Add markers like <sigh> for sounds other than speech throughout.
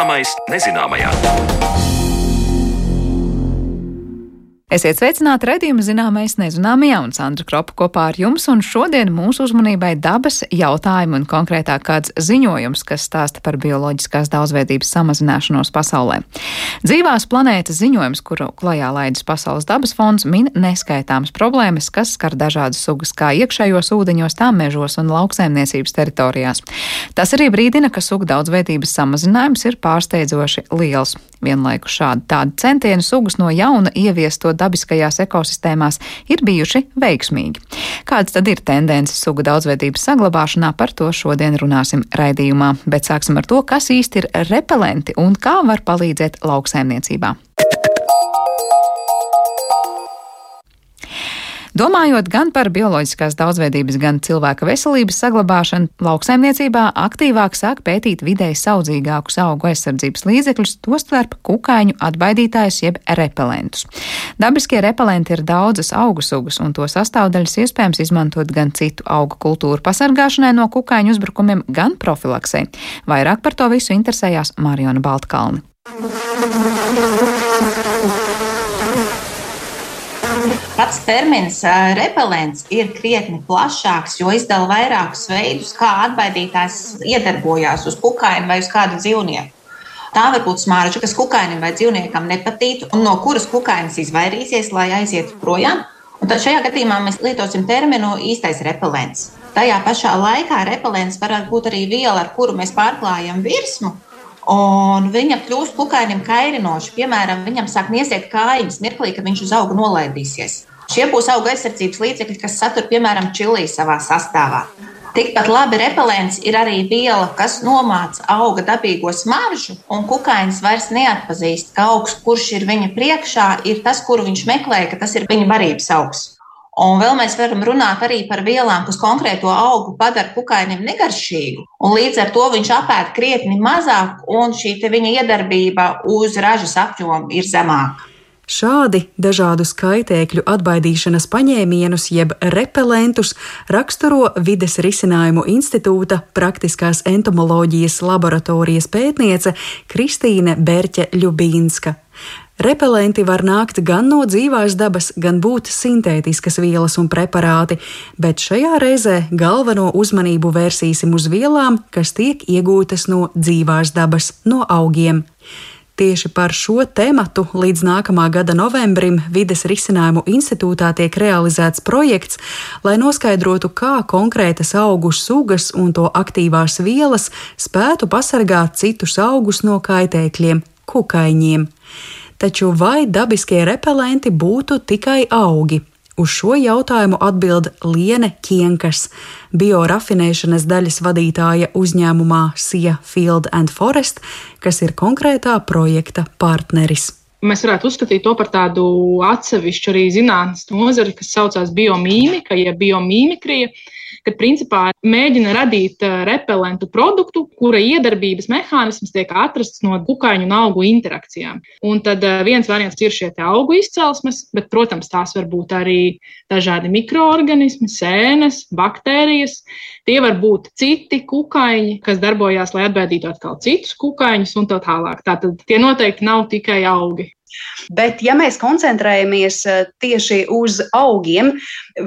Zināmais nezināmajā. Esiet sveicināti redzējuma zināmais nezināmajā un Sandra Kropa kopā ar jums, un šodien mūsu uzmanībai dabas jautājumi un konkrētāk kāds ziņojums, kas stāsta par bioloģiskās daudzveidības samazināšanos pasaulē. Dzīvās planētas ziņojums, kuru klajā laidis Pasaules dabas fonds, min neskaitāmas problēmas, kas skar dažādas sugas kā iekšējos ūdeņos, tā mežos un lauksaimniecības teritorijās. Tas arī brīdina, ka sugu daudzveidības samazinājums ir pārsteidzoši liels. Vienlaikus šādi tādi centieni sugas no jauna ieviestot dabiskajās ekosistēmās ir bijuši veiksmīgi. Kādas tad ir tendences sugu daudzveidības saglabāšanā, par to šodien runāsim raidījumā, bet sāksim ar to, kas īsti ir repelenti un kā var palīdzēt lauksaimniecībā. Domājot gan par bioloģiskās daudzveidības, gan cilvēka veselības saglabāšanu, lauksaimniecībā aktīvāk sāk pētīt vidēji saudzīgākus augu aizsardzības līdzekļus, tostarp kukaiņu atbaidītājus jeb repelentus. Dabiskie repelenti ir daudzas augu sugas, un to sastāvdaļas iespējams izmantot gan citu augu kultūru pasargāšanai no kukaiņu uzbrukumiem, gan profilaksei. Vairāk par to visu interesējās Mariona Baltkalni. Pats termins repelents ir krietni plašāks, jo izdala vairākus veidus, kā atbaidītājs iedarbojās uz kukaiņu vai uz kādu dzīvnieku. Tā var būt smarža, kas kukainim vai dzīvniekam nepatīk, un no kuras kukainis izvairīsies, lai aizietu projām. Un tad šajā gadījumā mēs lietosim terminu īstais repelents. Tajā pašā laikā repelents varētu būt arī viela, ar kuru mēs pārklājam virsmu, Un viņa kļūst kukainim kairinoša. Piemēram, viņam sāk niesiet kājas mirklī, kad viņš uz auga nolaidīsies. Šie būs auga aizsardzības līdzekļi, kas satur, piemēram, čilī savā sastāvā. Tikpat labi repelents ir arī viela, kas nomāca auga dabīgo smaržu, un kukainis vairs neatpazīst, ka augs, kurš ir viņa priekšā, ir tas, kuru viņš meklē, ka tas ir viņa barības augs. Un vēl mēs varam runāt arī par vielām, kas konkrēto augu padara kukainim negaršīgu. Un līdz ar to viņš apēd krietni mazāk, un šī viņa iedarbība uz ražas apjomu ir zemāka. Šādi dažādu skaitēkļu atbaidīšanas paņēmienus, jeb repelentus, raksturo Vides risinājumu institūta praktiskās entomoloģijas laboratorijas pētniece Kristīne Berķe Ļubīnska. Repelenti var nākt gan no dzīvās dabas, gan būt sintētiskas vielas un preparāti, bet šajā reizē galveno uzmanību vērsīsim uz vielām, kas tiek iegūtas no dzīvās dabas, no augiem. Tieši par šo tēmatu līdz nākamā gada novembrim Vides risinājumu institūtā tiek realizēts projekts, lai noskaidrotu, kā konkrētas augu sugas un to aktīvās vielas spētu pasargāt citus augus no kaitēkļiem, kukaiņiem. Taču vai dabiskie repelenti būtu tikai augi? Uz šo jautājumu atbild Liene Kienkas, biorafinēšanas daļas vadītāja uzņēmumā Sija Field and Forest, kas ir konkrētā projekta partneris. Mēs varētu uzskatīt to par tādu atsevišķu arī zinātnīs nozari, kas saucās biomīmika, jeb biomīmikrija kad principā mēģina radīt repelentu produktu, kura iedarbības mehānisms tiek atrasts no kukaiņu un augu interakcijām. Un tad viens variants ir šie augu izcelsmes, bet, protams, tās var būt arī dažādi mikroorganismi, sēnes, baktērijas. Tie var būt citi kukaiņi, kas darbojās, lai atbēdītu atkal citus kukaiņus un tā tālāk. Tātad tie noteikti nav tikai augi. Bet, ja mēs koncentrējamies eh, tieši uz augiem,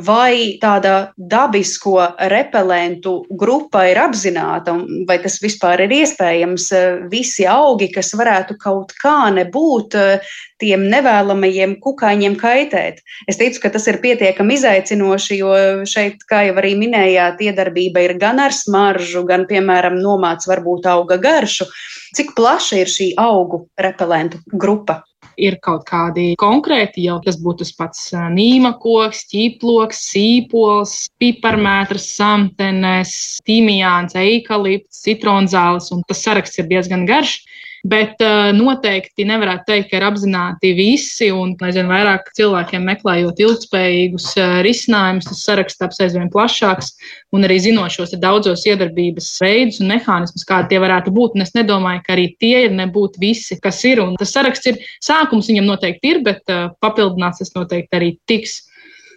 vai tāda dabisko repelentu grupa ir apzināta, vai tas vispār ir iespējams, eh, visi augi, kas varētu kaut kā nebūt eh, tiem nevēlamajiem kukaiņiem kaitēt. Es ticu, ka tas ir pietiekami izaicinoši, jo šeit, kā jau arī minējāt, iedarbība ir gan ar smaržu, gan, piemēram, nomāts varbūt auga garšu. Cik plaša ir šī augu repelentu grupa? Ir kaut kādi konkrēti, jau tas būtu tas pats nīmakoks, ķīploks, sīpols, piparmētras, samtenes, timijāns, eikalipts, citronzāles, un tas saraksts ir diezgan garš. Bet uh, noteikti nevarētu teikt, ka ir apzināti visi, un aizvien vairāk cilvēkiem meklējot ilgspējīgus uh, risinājumus, tas saraksts taps aizvien plašāks, un arī zinot šos daudzos iedarbības veidus un mehānismus, kādi tie varētu būt. Un es nedomāju, ka arī tie ir nebūtu visi, kas ir. Un tas saraksts ir sākums, viņam noteikti ir, bet uh, papildināts tas noteikti arī tiks.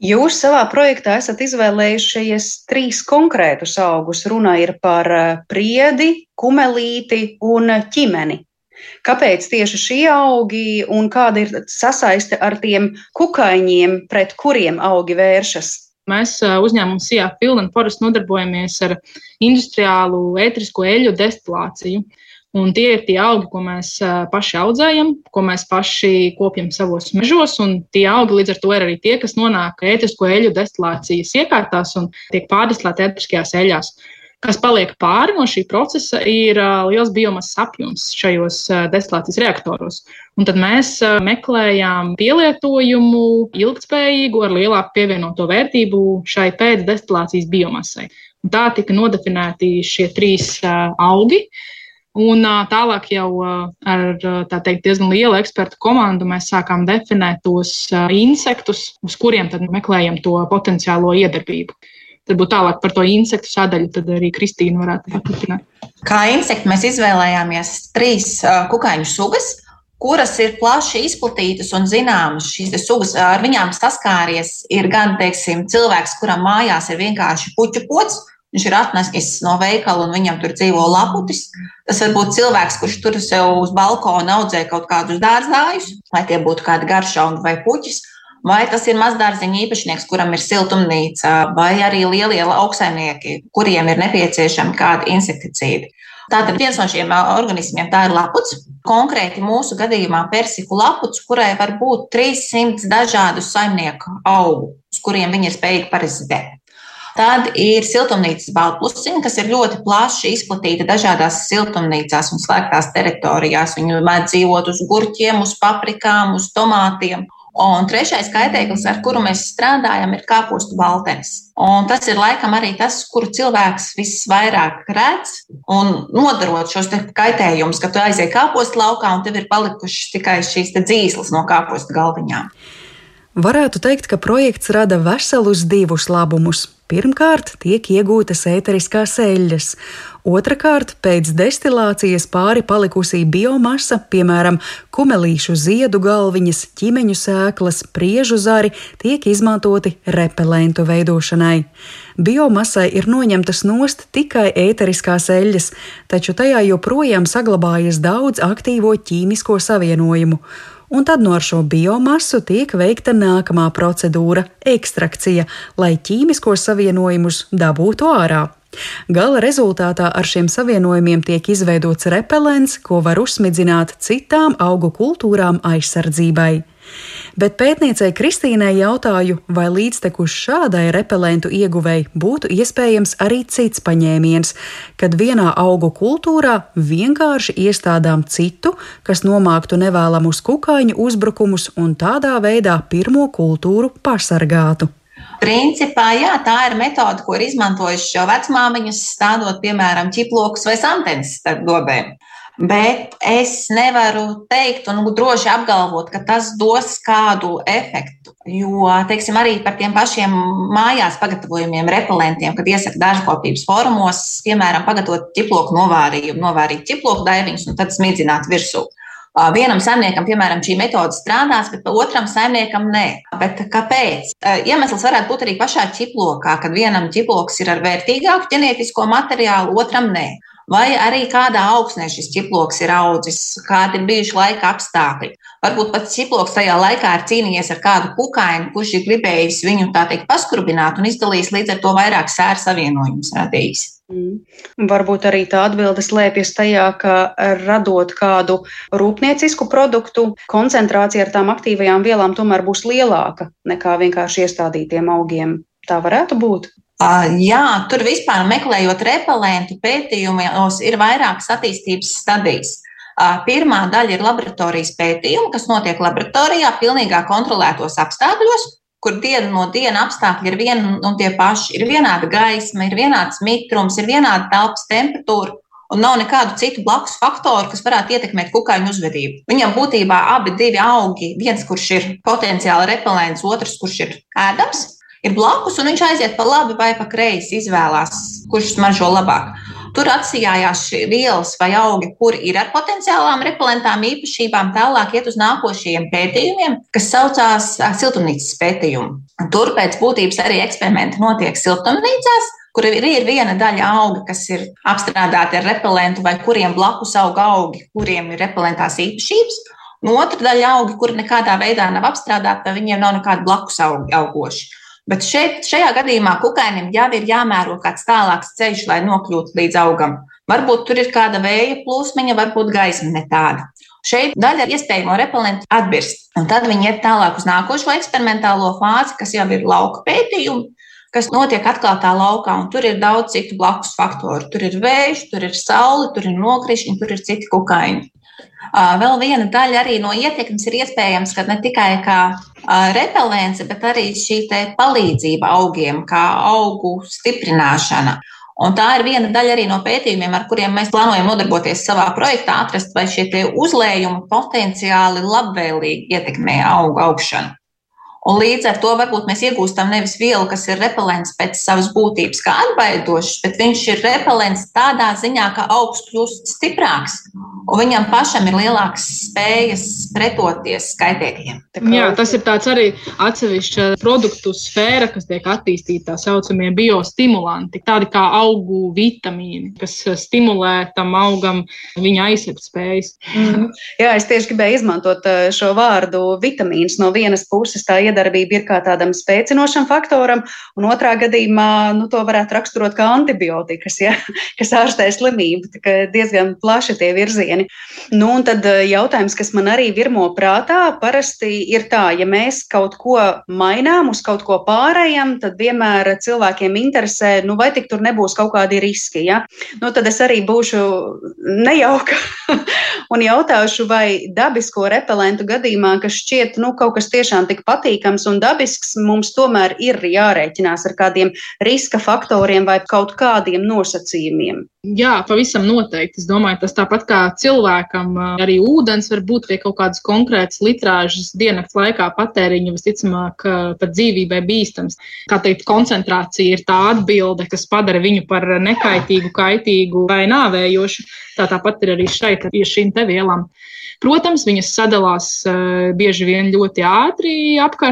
Jūs savā projektā esat izvēlējušies trīs konkrētus augus. Runa ir par priedi, kumelīti un ķimeni. Kāpēc tieši šie augi un kāda ir sasaiste ar tiem kukaiņiem, pret kuriem augi vēršas? Mēs uzņēmumā SIA Pilna Forest nodarbojamies ar industriālu ētrisko eļļu destilāciju. Un tie ir tie augi, ko mēs paši audzējam, ko mēs paši kopjam savos mežos. Un tie augi līdz ar to ir arī tie, kas nonāk ētrisko eļļu destilācijas iekārtās un tiek pārdestilēti ētriskajās eļļās. Kas paliek pāri no šī procesa, ir liels biomasas apjoms šajos destilācijas reaktoros. Un tad mēs meklējām pielietojumu ilgspējīgu, ar lielāku pievienoto vērtību šai pēcdestilācijas biomasai. Un tā tika nodefinēti šie trīs augi. Un tālāk jau ar teikt, diezgan lielu ekspertu komandu mēs sākām definēt tos insektus, uz kuriem meklējam to potenciālo iedarbību. Tad būtu tālāk par to insektu sadaļu, tad arī Kristīna varētu paturpināt. Kā insekti mēs izvēlējāmies trīs kukaiņu sugas, kuras ir plaši izplatītas un zināmas. Šīs sugas ar viņām saskāries ir gan teiksim, cilvēks, kuram mājās ir vienkārši puķu pocis Viņš ir atnesis no veikala un viņam tur dzīvo laputis. Tas var būt cilvēks, kurš tur sev uz balkona audzē kaut kādus dārzājus, lai tie būtu kādi garšauni vai puķis. Vai tas ir mazdārziņa īpašnieks, kuram ir siltumnīca, vai arī lielie lauksaimnieki, kuriem ir nepieciešami kādi insekticīdi. Tātad viens no šiem organismiem ir laputs. Konkrēti mūsu gadījumā persiku laputs, kurai var būt 300 dažādu saimnieku augu, uz kuriem viņi ir spējīgi parazitēt. Tad ir siltumnīcas baltlusiņa, kas ir ļoti plaši izplatīta dažādās siltumnīcās un slēgtās teritorijās. Viņi mēdz dzīvot uz gurķiem, uz paprikām, uz tomātiem. Un trešais kaitēklis, ar kuru mēs strādājam, ir kāpostu baltenis. Un tas ir laikam arī tas, kuru cilvēks visvairāk redz un nodarot šos kaitējumus, ka tu aizēji kāpostu laukā un tev ir palikušas tikai šīs dzīslas no kāpostu galviņām. Varētu teikt, ka projekts rada veselus divus labumus. Pirmkārt, tiek iegūtas ēteriskās eļļas, otrkārt, pēc destilācijas pāri palikusī biomasa, piemēram, kumelīšu ziedu galviņas, ķīmeņu sēklas, priežu zari, tiek izmantoti repelentu veidošanai. Biomasai ir noņemtas nost tikai ēteriskās eļļas, taču tajā joprojām saglabājas daudz aktīvo ķīmisko savienojumu un tad no šo biomasu tiek veikta nākamā procedūra - ekstrakcija, lai ķīmiskos savienojumus dabūtu ārā. Gala rezultātā ar šiem savienojumiem tiek izveidots repelents, ko var uzsmidzināt citām augu kultūrām aizsardzībai. Bet pētniecei Kristīnai jautāju, vai līdztekus šādai repelentu ieguvēji būtu iespējams arī cits paņēmiens, kad vienā augu kultūrā vienkārši iestādām citu, kas nomāktu nevēlamus kukaiņu uzbrukumus un tādā veidā pirmo kultūru pasargātu. Principā, jā, tā ir metode, ko ir izmantojuši jau vecmāmiņas, stādot, piemēram, ķiplokus vai santenes starp dobēm. Bet es nevaru teikt un droši apgalvot, ka tas dos kādu efektu. Jo, teiksim, arī par tiem pašiem mājās pagatavojumiem, repelentiem, kad iesaka dārzkopības formos, piemēram, pagatavot ķiploku novārījumu, novārīt ķiploku daiviņus un tad smidzināt virsū. Vienam saimniekam, piemēram, šī metode strādās, bet otram saimniekam nē. Bet kāpēc? Iemesls varētu būt arī pašā ķiplokā, kad vienam ķiploks ir ar vērtīgāku ģenētisko materiālu, otram nē vai arī kādā augsnē šis ķiploks ir audzis, kādi ir bijuši laika apstākļi. Varbūt pats ķiploks tajā laikā ir cīnījies ar kādu kukaini, kurš ir gribējis viņu tā teikt paskurbināt un izdarījis līdz ar to vairāk sēru savienojumus radījis. Mm. Varbūt arī tā atbilde slēpjas tajā, ka radot kādu rūpniecisku produktu, koncentrācija ar tām aktīvajām vielām tomēr būs lielāka nekā vienkārši iestādītiem augiem. Tā varētu būt. Jā, tur vispār meklējot repelentu pētījumos, ir vairākas attīstības stadijas. Pirmā daļa ir laboratorijas pētījumi, kas notiek laboratorijā, pilnīgā kontrolētos apstākļos, kur dienu no dienas apstākļi ir vieni un tie paši. Ir vienāda gaisma, ir vienāds mitrums, ir vienāda telpas temperatūra. Un nav nekādu citu blakus faktoru, kas varētu ietekmēt kukaiņu uzvedību. Viņam būtībā abi divi augi, viens, kurš ir potenciāli repelents, otrs, kurš ir ēdams, ir blakus, un viņš aiziet pa labi vai pa kreisi, izvēlās, kurš smaržo labāk. Tur atsījās vielas vai augi, kuri ir ar potenciālām repelentām īpašībām, tālāk iet uz nākošajiem pētījumiem, kas saucās siltumnīcas pētījumi. Tur pēc būtības arī eksperimenti notiek siltumnīcās, kur ir, ir viena daļa auga, kas ir apstrādāti ar repelentu, vai kuriem blakus aug augi, kuriem ir repelentās īpašības, un otra daļa augi, kuri nekādā veidā nav apstrādāti, vai viņiem nav nekāda blakus augi, augoši. Bet šeit, šajā gadījumā kukainim jau ir jāmēro kāds tālāks ceļš, lai nokļūtu līdz augam. Varbūt tur ir kāda vēja plūsmiņa, varbūt gaisma ne tāda. Šeit daļa iespējamo repelentu un tad viņi iet tālāk uz nākošo eksperimentālo fāzi, kas jau ir lauka pētījumi, kas notiek atklātā laukā, tur ir daudz citu blakus faktoru. Tur ir vējš, tur ir saule, tur ir nokrišņi, tur ir citi kukaiņi. Vēl viena daļa arī no ietekmes ir iespējams, ka ne tikai kā repelence, bet arī šī palīdzība augiem, kā augu stiprināšana. Un tā ir viena daļa arī no pētījumiem, ar kuriem mēs plānojam nodarboties savā projektā, atrast, vai šie uzlējumi potenciāli labvēlīgi ietekmē augu augšanu. Un līdz ar to varbūt mēs iegūstam nevis vielu, kas ir repelents pēc savas būtības, kā atbaidošs, bet viņš ir repelents tādā ziņā, ka augsts kļūst stiprāks un viņam pašam ir lielākas spējas pretoties skaitēkļiem. Jā, tas ir tāds arī atsevišķa produktu sfēra, kas tiek attīstīta tā saucamie biostimulanti, tādi kā augu vitamīni, kas stimulē tam augam viņa aizsardzības spējas. Mm. Jā, es tieši gribēju izmantot eh, šo vārdu vitamīns no vienas puses. Tā miedarbība ir kā tādam spēcinošam faktoram, un otrā gadījumā nu, to varētu raksturot kā antibiotikas, ja, <laughs> kas ārstē slimību. Diezgan plaši tie virzieni. Nu, un tad eh, jautājums, kas man arī virmo prātā, parasti ir tā, ja mēs kaut ko mainām uz kaut ko pārējām, tad vienmēr cilvēkiem interesē, nu, vai tik tur nebūs kaut kādi riski. Ja? Nu, tad es arī būšu nejauka <laughs> un jautāšu, vai dabisko repelentu gadījumā, kas šķiet nu, kaut kas tiešām tik patīkams, patīkams un dabisks, mums tomēr ir jārēķinās ar kādiem riska faktoriem vai kaut kādiem nosacījumiem. Jā, pavisam noteikti. Es domāju, tas tāpat kā cilvēkam, arī ūdens var būt pie kaut kādas konkrētas litrāžas diennakts laikā patēriņa, visticamāk, pat dzīvībai bīstams. Kā teikt, koncentrācija ir tā atbilde, kas padara viņu par nekaitīgu, kaitīgu vai nāvējošu. Tā tāpat ir arī šeit, pie šīm te vielām. Protams, viņas sadalās bieži vien ļoti ātri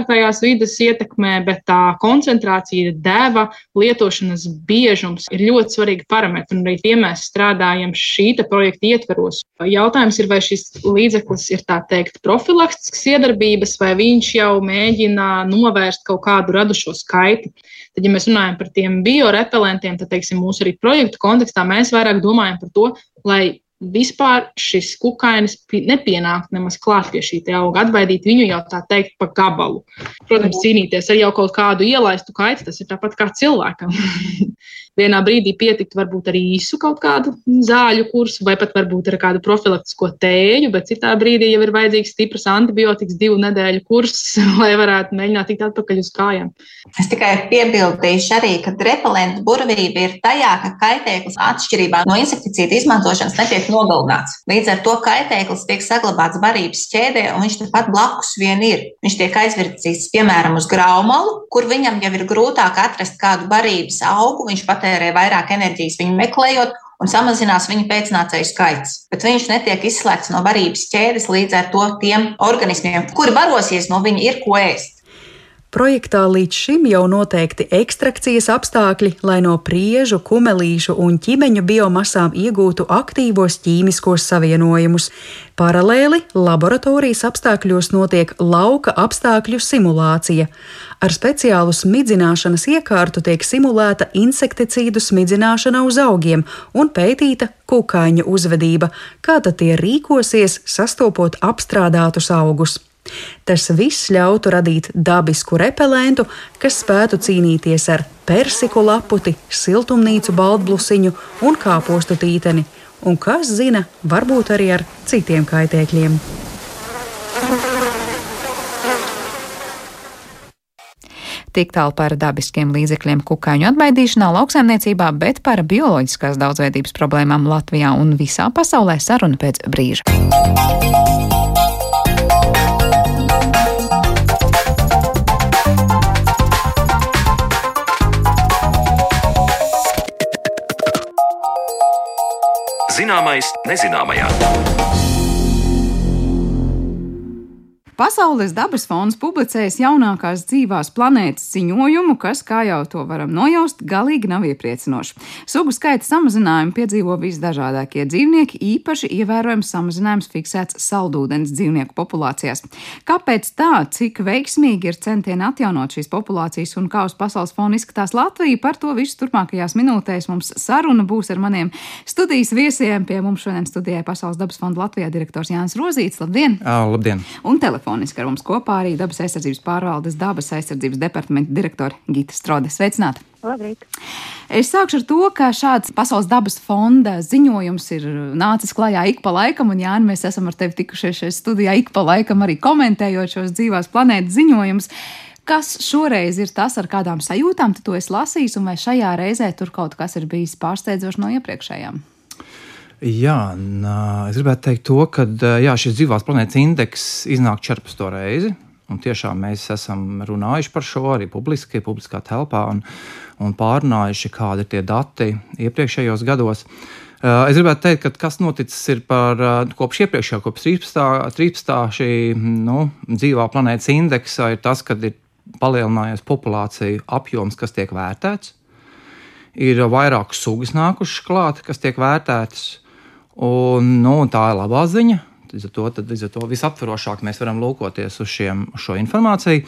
apkārtējās vidas ietekmē, bet tā koncentrācija, deva, lietošanas biežums ir ļoti svarīgi parametri. Un arī tie mēs strādājam šī projekta ietveros. Jautājums ir, vai šis līdzeklis ir tā teikt profilaktisks iedarbības, vai viņš jau mēģina novērst kaut kādu radušo skaitu. Tad, ja mēs runājam par tiem biorepelentiem, tad, teiksim, mūsu arī projektu kontekstā mēs vairāk domājam par to, lai vispār šis kukainis nepienāk nemaz klāt pie šī auga, atbaidīt viņu jau tā teikt pa gabalu. Protams, cīnīties ar jau kaut kādu ielaistu kaitu, tas ir tāpat kā cilvēkam. <laughs> vienā brīdī pietikt varbūt arī īsu kaut kādu zāļu kursu, vai pat varbūt ar kādu profilaktisko tēju, bet citā brīdī jau ir vajadzīgs stiprs antibiotikas divu nedēļu kurs, <laughs> lai varētu mēģināt tikt atpakaļ uz kājām. Es tikai piebildīšu arī, ka repelentu burvība ir tajā, ka kaitēklis atšķirībā no insekticīdu izmantošanas netiek nogalināts. Līdz ar to kaitēklis tiek saglabāts barības ķēdē, un viņš tepat blakus vien ir. Viņš tiek aizvirzīts, piemēram, uz graumalu, kur viņam jau ir grūtāk atrast kādu barības augu. Viņš pat patērē vairāk enerģijas viņu meklējot, un samazinās viņa pēcnācēju skaits. Bet viņš netiek izslēgts no barības ķēdes līdz ar to tiem organismiem, kuri barosies no viņa, ir ko ēst. Projektā līdz šim jau noteikti ekstrakcijas apstākļi, lai no priežu, kumelīšu un ķīmeņu biomasām iegūtu aktīvos ķīmiskos savienojumus. Paralēli laboratorijas apstākļos notiek lauka apstākļu simulācija. Ar speciālu smidzināšanas iekārtu tiek simulēta insekticīdu smidzināšana uz augiem un pētīta kukaiņu uzvedība, kā tad tie rīkosies, sastopot apstrādātus augus. Tas viss ļautu radīt dabisku repelentu, kas spētu cīnīties ar persiku laputi, siltumnīcu baltblusiņu un kāpostu tīteni, un kas zina, varbūt arī ar citiem kaitēkļiem. Tik tālu par dabiskiem līdzekļiem kukaiņu atbaidīšanā, lauksaimniecībā, bet par bioloģiskās daudzveidības problēmām Latvijā un visā pasaulē saruna pēc brīža. Zināmais nezināmajā. Pasaules dabas fonds publicējas jaunākās dzīvās planētas ziņojumu, kas, kā jau to varam nojaust, galīgi nav iepriecinoši. Sugu skaita samazinājumu piedzīvo visdažādākie dzīvnieki, īpaši ievērojams samazinājums fiksēts saldūdens dzīvnieku populācijās. Kāpēc tā, cik veiksmīgi ir centieni atjaunot šīs populācijas un kā uz pasaules fona izskatās Latvija, par to visu turpmākajās minūtēs mums saruna būs ar maniem studijas viesiem. Pie mums šodien studijā Pasaules dabas fonda Latvijā direktors Jānis Rozīts. Labdien! Uh, labdien! Un telefoniski ar mums kopā arī dabas aizsardzības pārvaldes dabas aizsardzības departamenta direktore Gita Strode. Sveicināti! Labrīt. Es sākšu ar to, ka šāds Pasaules dabas fonda ziņojums ir nācis klajā ik pa laikam, un Jānis, mēs esam ar tevi tikušies šajā studijā ik pa laikam arī komentējot šos dzīvās planētas ziņojumus. Kas šoreiz ir tas, ar kādām sajūtām tu to esi lasījis, un vai šajā reizē tur kaut kas ir bijis pārsteidzošs no iepriekšējām? Jā, es gribētu teikt to, ka jā, šis dzīvās planētas indeks iznāk 14. reizi. Un tiešām mēs esam runājuši par šo arī publiski, publiskā telpā un, un pārunājuši, kādi ir tie dati iepriekšējos gados. Es gribētu teikt, ka kas noticis par, kopš iepriekšējā, kopš 13. 13. šī nu, dzīvā planētas indeksa, ir tas, ka ir palielinājies populāciju apjoms, kas tiek vērtēts. Ir vairākas sugas nākušas klāt, kas tiek vērtētas. Un, nu, tā ir labā ziņa. Līdz ar to, tad, līdz ar to visaptvarošāk mēs varam lūkoties uz, šiem, uz šo informāciju.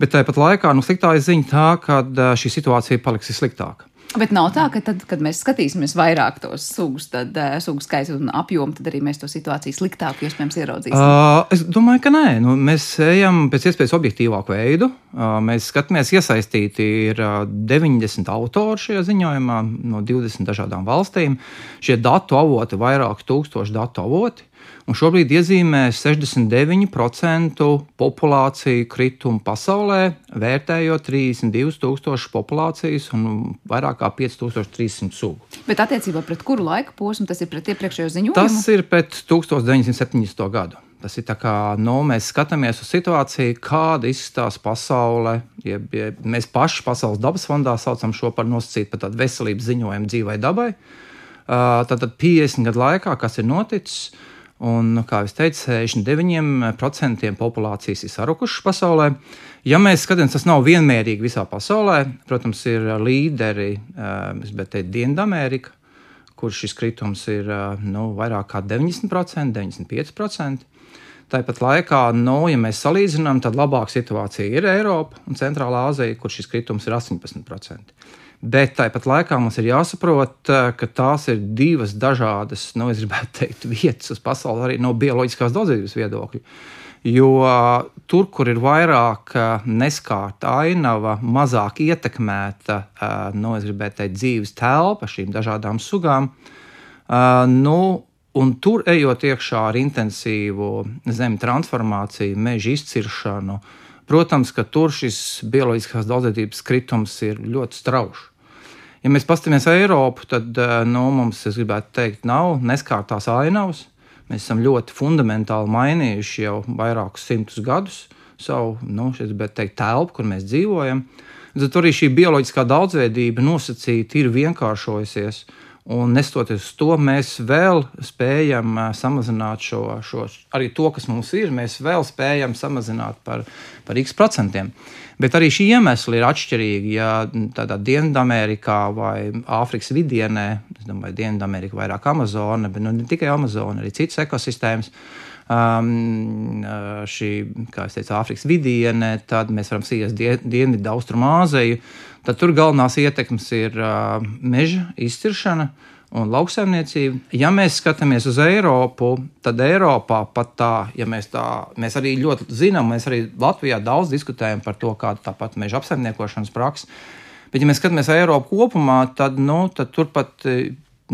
Bet tāpat laikā nu, sliktā ziņa tā, ka šī situācija paliks sliktāka. Bet nav tā, ka tad, kad mēs skatīsimies vairāk tos sugus, tad uh, sugu skaitu un apjomu, tad arī mēs to situāciju sliktāk iespējams ieraudzīsim. Uh, es domāju, ka nē. Nu, mēs ejam pēc iespējas objektīvāku veidu. Uh, mēs skatāmies, iesaistīti ir uh, 90 autori šajā ziņojumā no 20 dažādām valstīm. Šie datu avoti, vairāk tūkstoši datu avoti un šobrīd iezīmē 69% populāciju kritumu pasaulē, vērtējot 32,000 populācijas un vairāk kā 5,300 sugu. Bet attiecībā pret kuru laika posmu tas ir pret iepriekšējo ziņojumu? Tas ir pret 1970. gadu. Tas ir tā kā nu, mēs skatāmies uz situāciju, kāda izskatās pasaule. Jeb, jeb, mēs paši Pasaules dabas fondā saucam šo par nosacītu par tādu veselības ziņojumu dzīvai dabai. Uh, tātad 50 gadu laikā, kas ir noticis, uh, Un, nu, kā jau teicu, 69% populācijas ir sarukušas pasaulē. Ja mēs skatāmies, tas nav vienmērīgi visā pasaulē. Protams, ir līderi, bet te ir Dienvidamerika, kur šis kritums ir nu, vairāk kā 90%, 95%. Tāpat laikā, nu, ja mēs salīdzinām, tad labāka situācija ir Eiropa un Centrālā Azija, kur šis kritums ir 18%. Bet tāpat laikā mums ir jāsaprot, ka tās ir divas dažādas, nu, es gribētu teikt, vietas uz pasaules arī no bioloģiskās daudzības viedokļa. Jo tur, kur ir vairāk neskārta ainava, mazāk ietekmēta, nu, teikt, dzīves telpa šīm dažādām sugām, nu, un tur ejot iekšā ar intensīvu zemes transformāciju, meža izciršanu, protams, ka tur šis bioloģiskās daudzveidības kritums ir ļoti strauji. Ja mēs paskatāmies Eiropu, tad eh, nu, mums, es gribētu teikt, nav neskārtās ainavas. Mēs esam ļoti fundamentāli mainījuši jau vairākus simtus gadus savu nu, teikt, telpu, kur mēs dzīvojam. Tad arī šī bioloģiskā daudzveidība nosacīta ir vienkāršojusies. Un nestoties uz to, mēs vēl spējam uh, samazināt šo, šo, arī to, kas mums ir, mēs vēl spējam samazināt par, par x procentiem. Bet arī šī iemesla ir atšķirīga. Ja tādā Dienvidamerikā vai Āfrikas vidienē, es domāju, Dienvidamerika vairāk Amazone, bet nu, ne tikai Amazone, arī citas ekosistēmas. Um, šī, kā jau teicu, Āfrikas vidienē, tad mēs varam sīkties Dienvidu Austrumāziju. Tad tur galvenās ietekmes ir uh, meža izciršana, uh, un lauksaimniecību. Ja mēs skatāmies uz Eiropu, tad Eiropā pat tā, ja mēs tā, mēs arī ļoti zinām, mēs arī Latvijā daudz diskutējam par to, kāda tāpat meža apsaimniekošanas praksa. Bet, ja mēs skatāmies Eiropu kopumā, tad, nu, tad turpat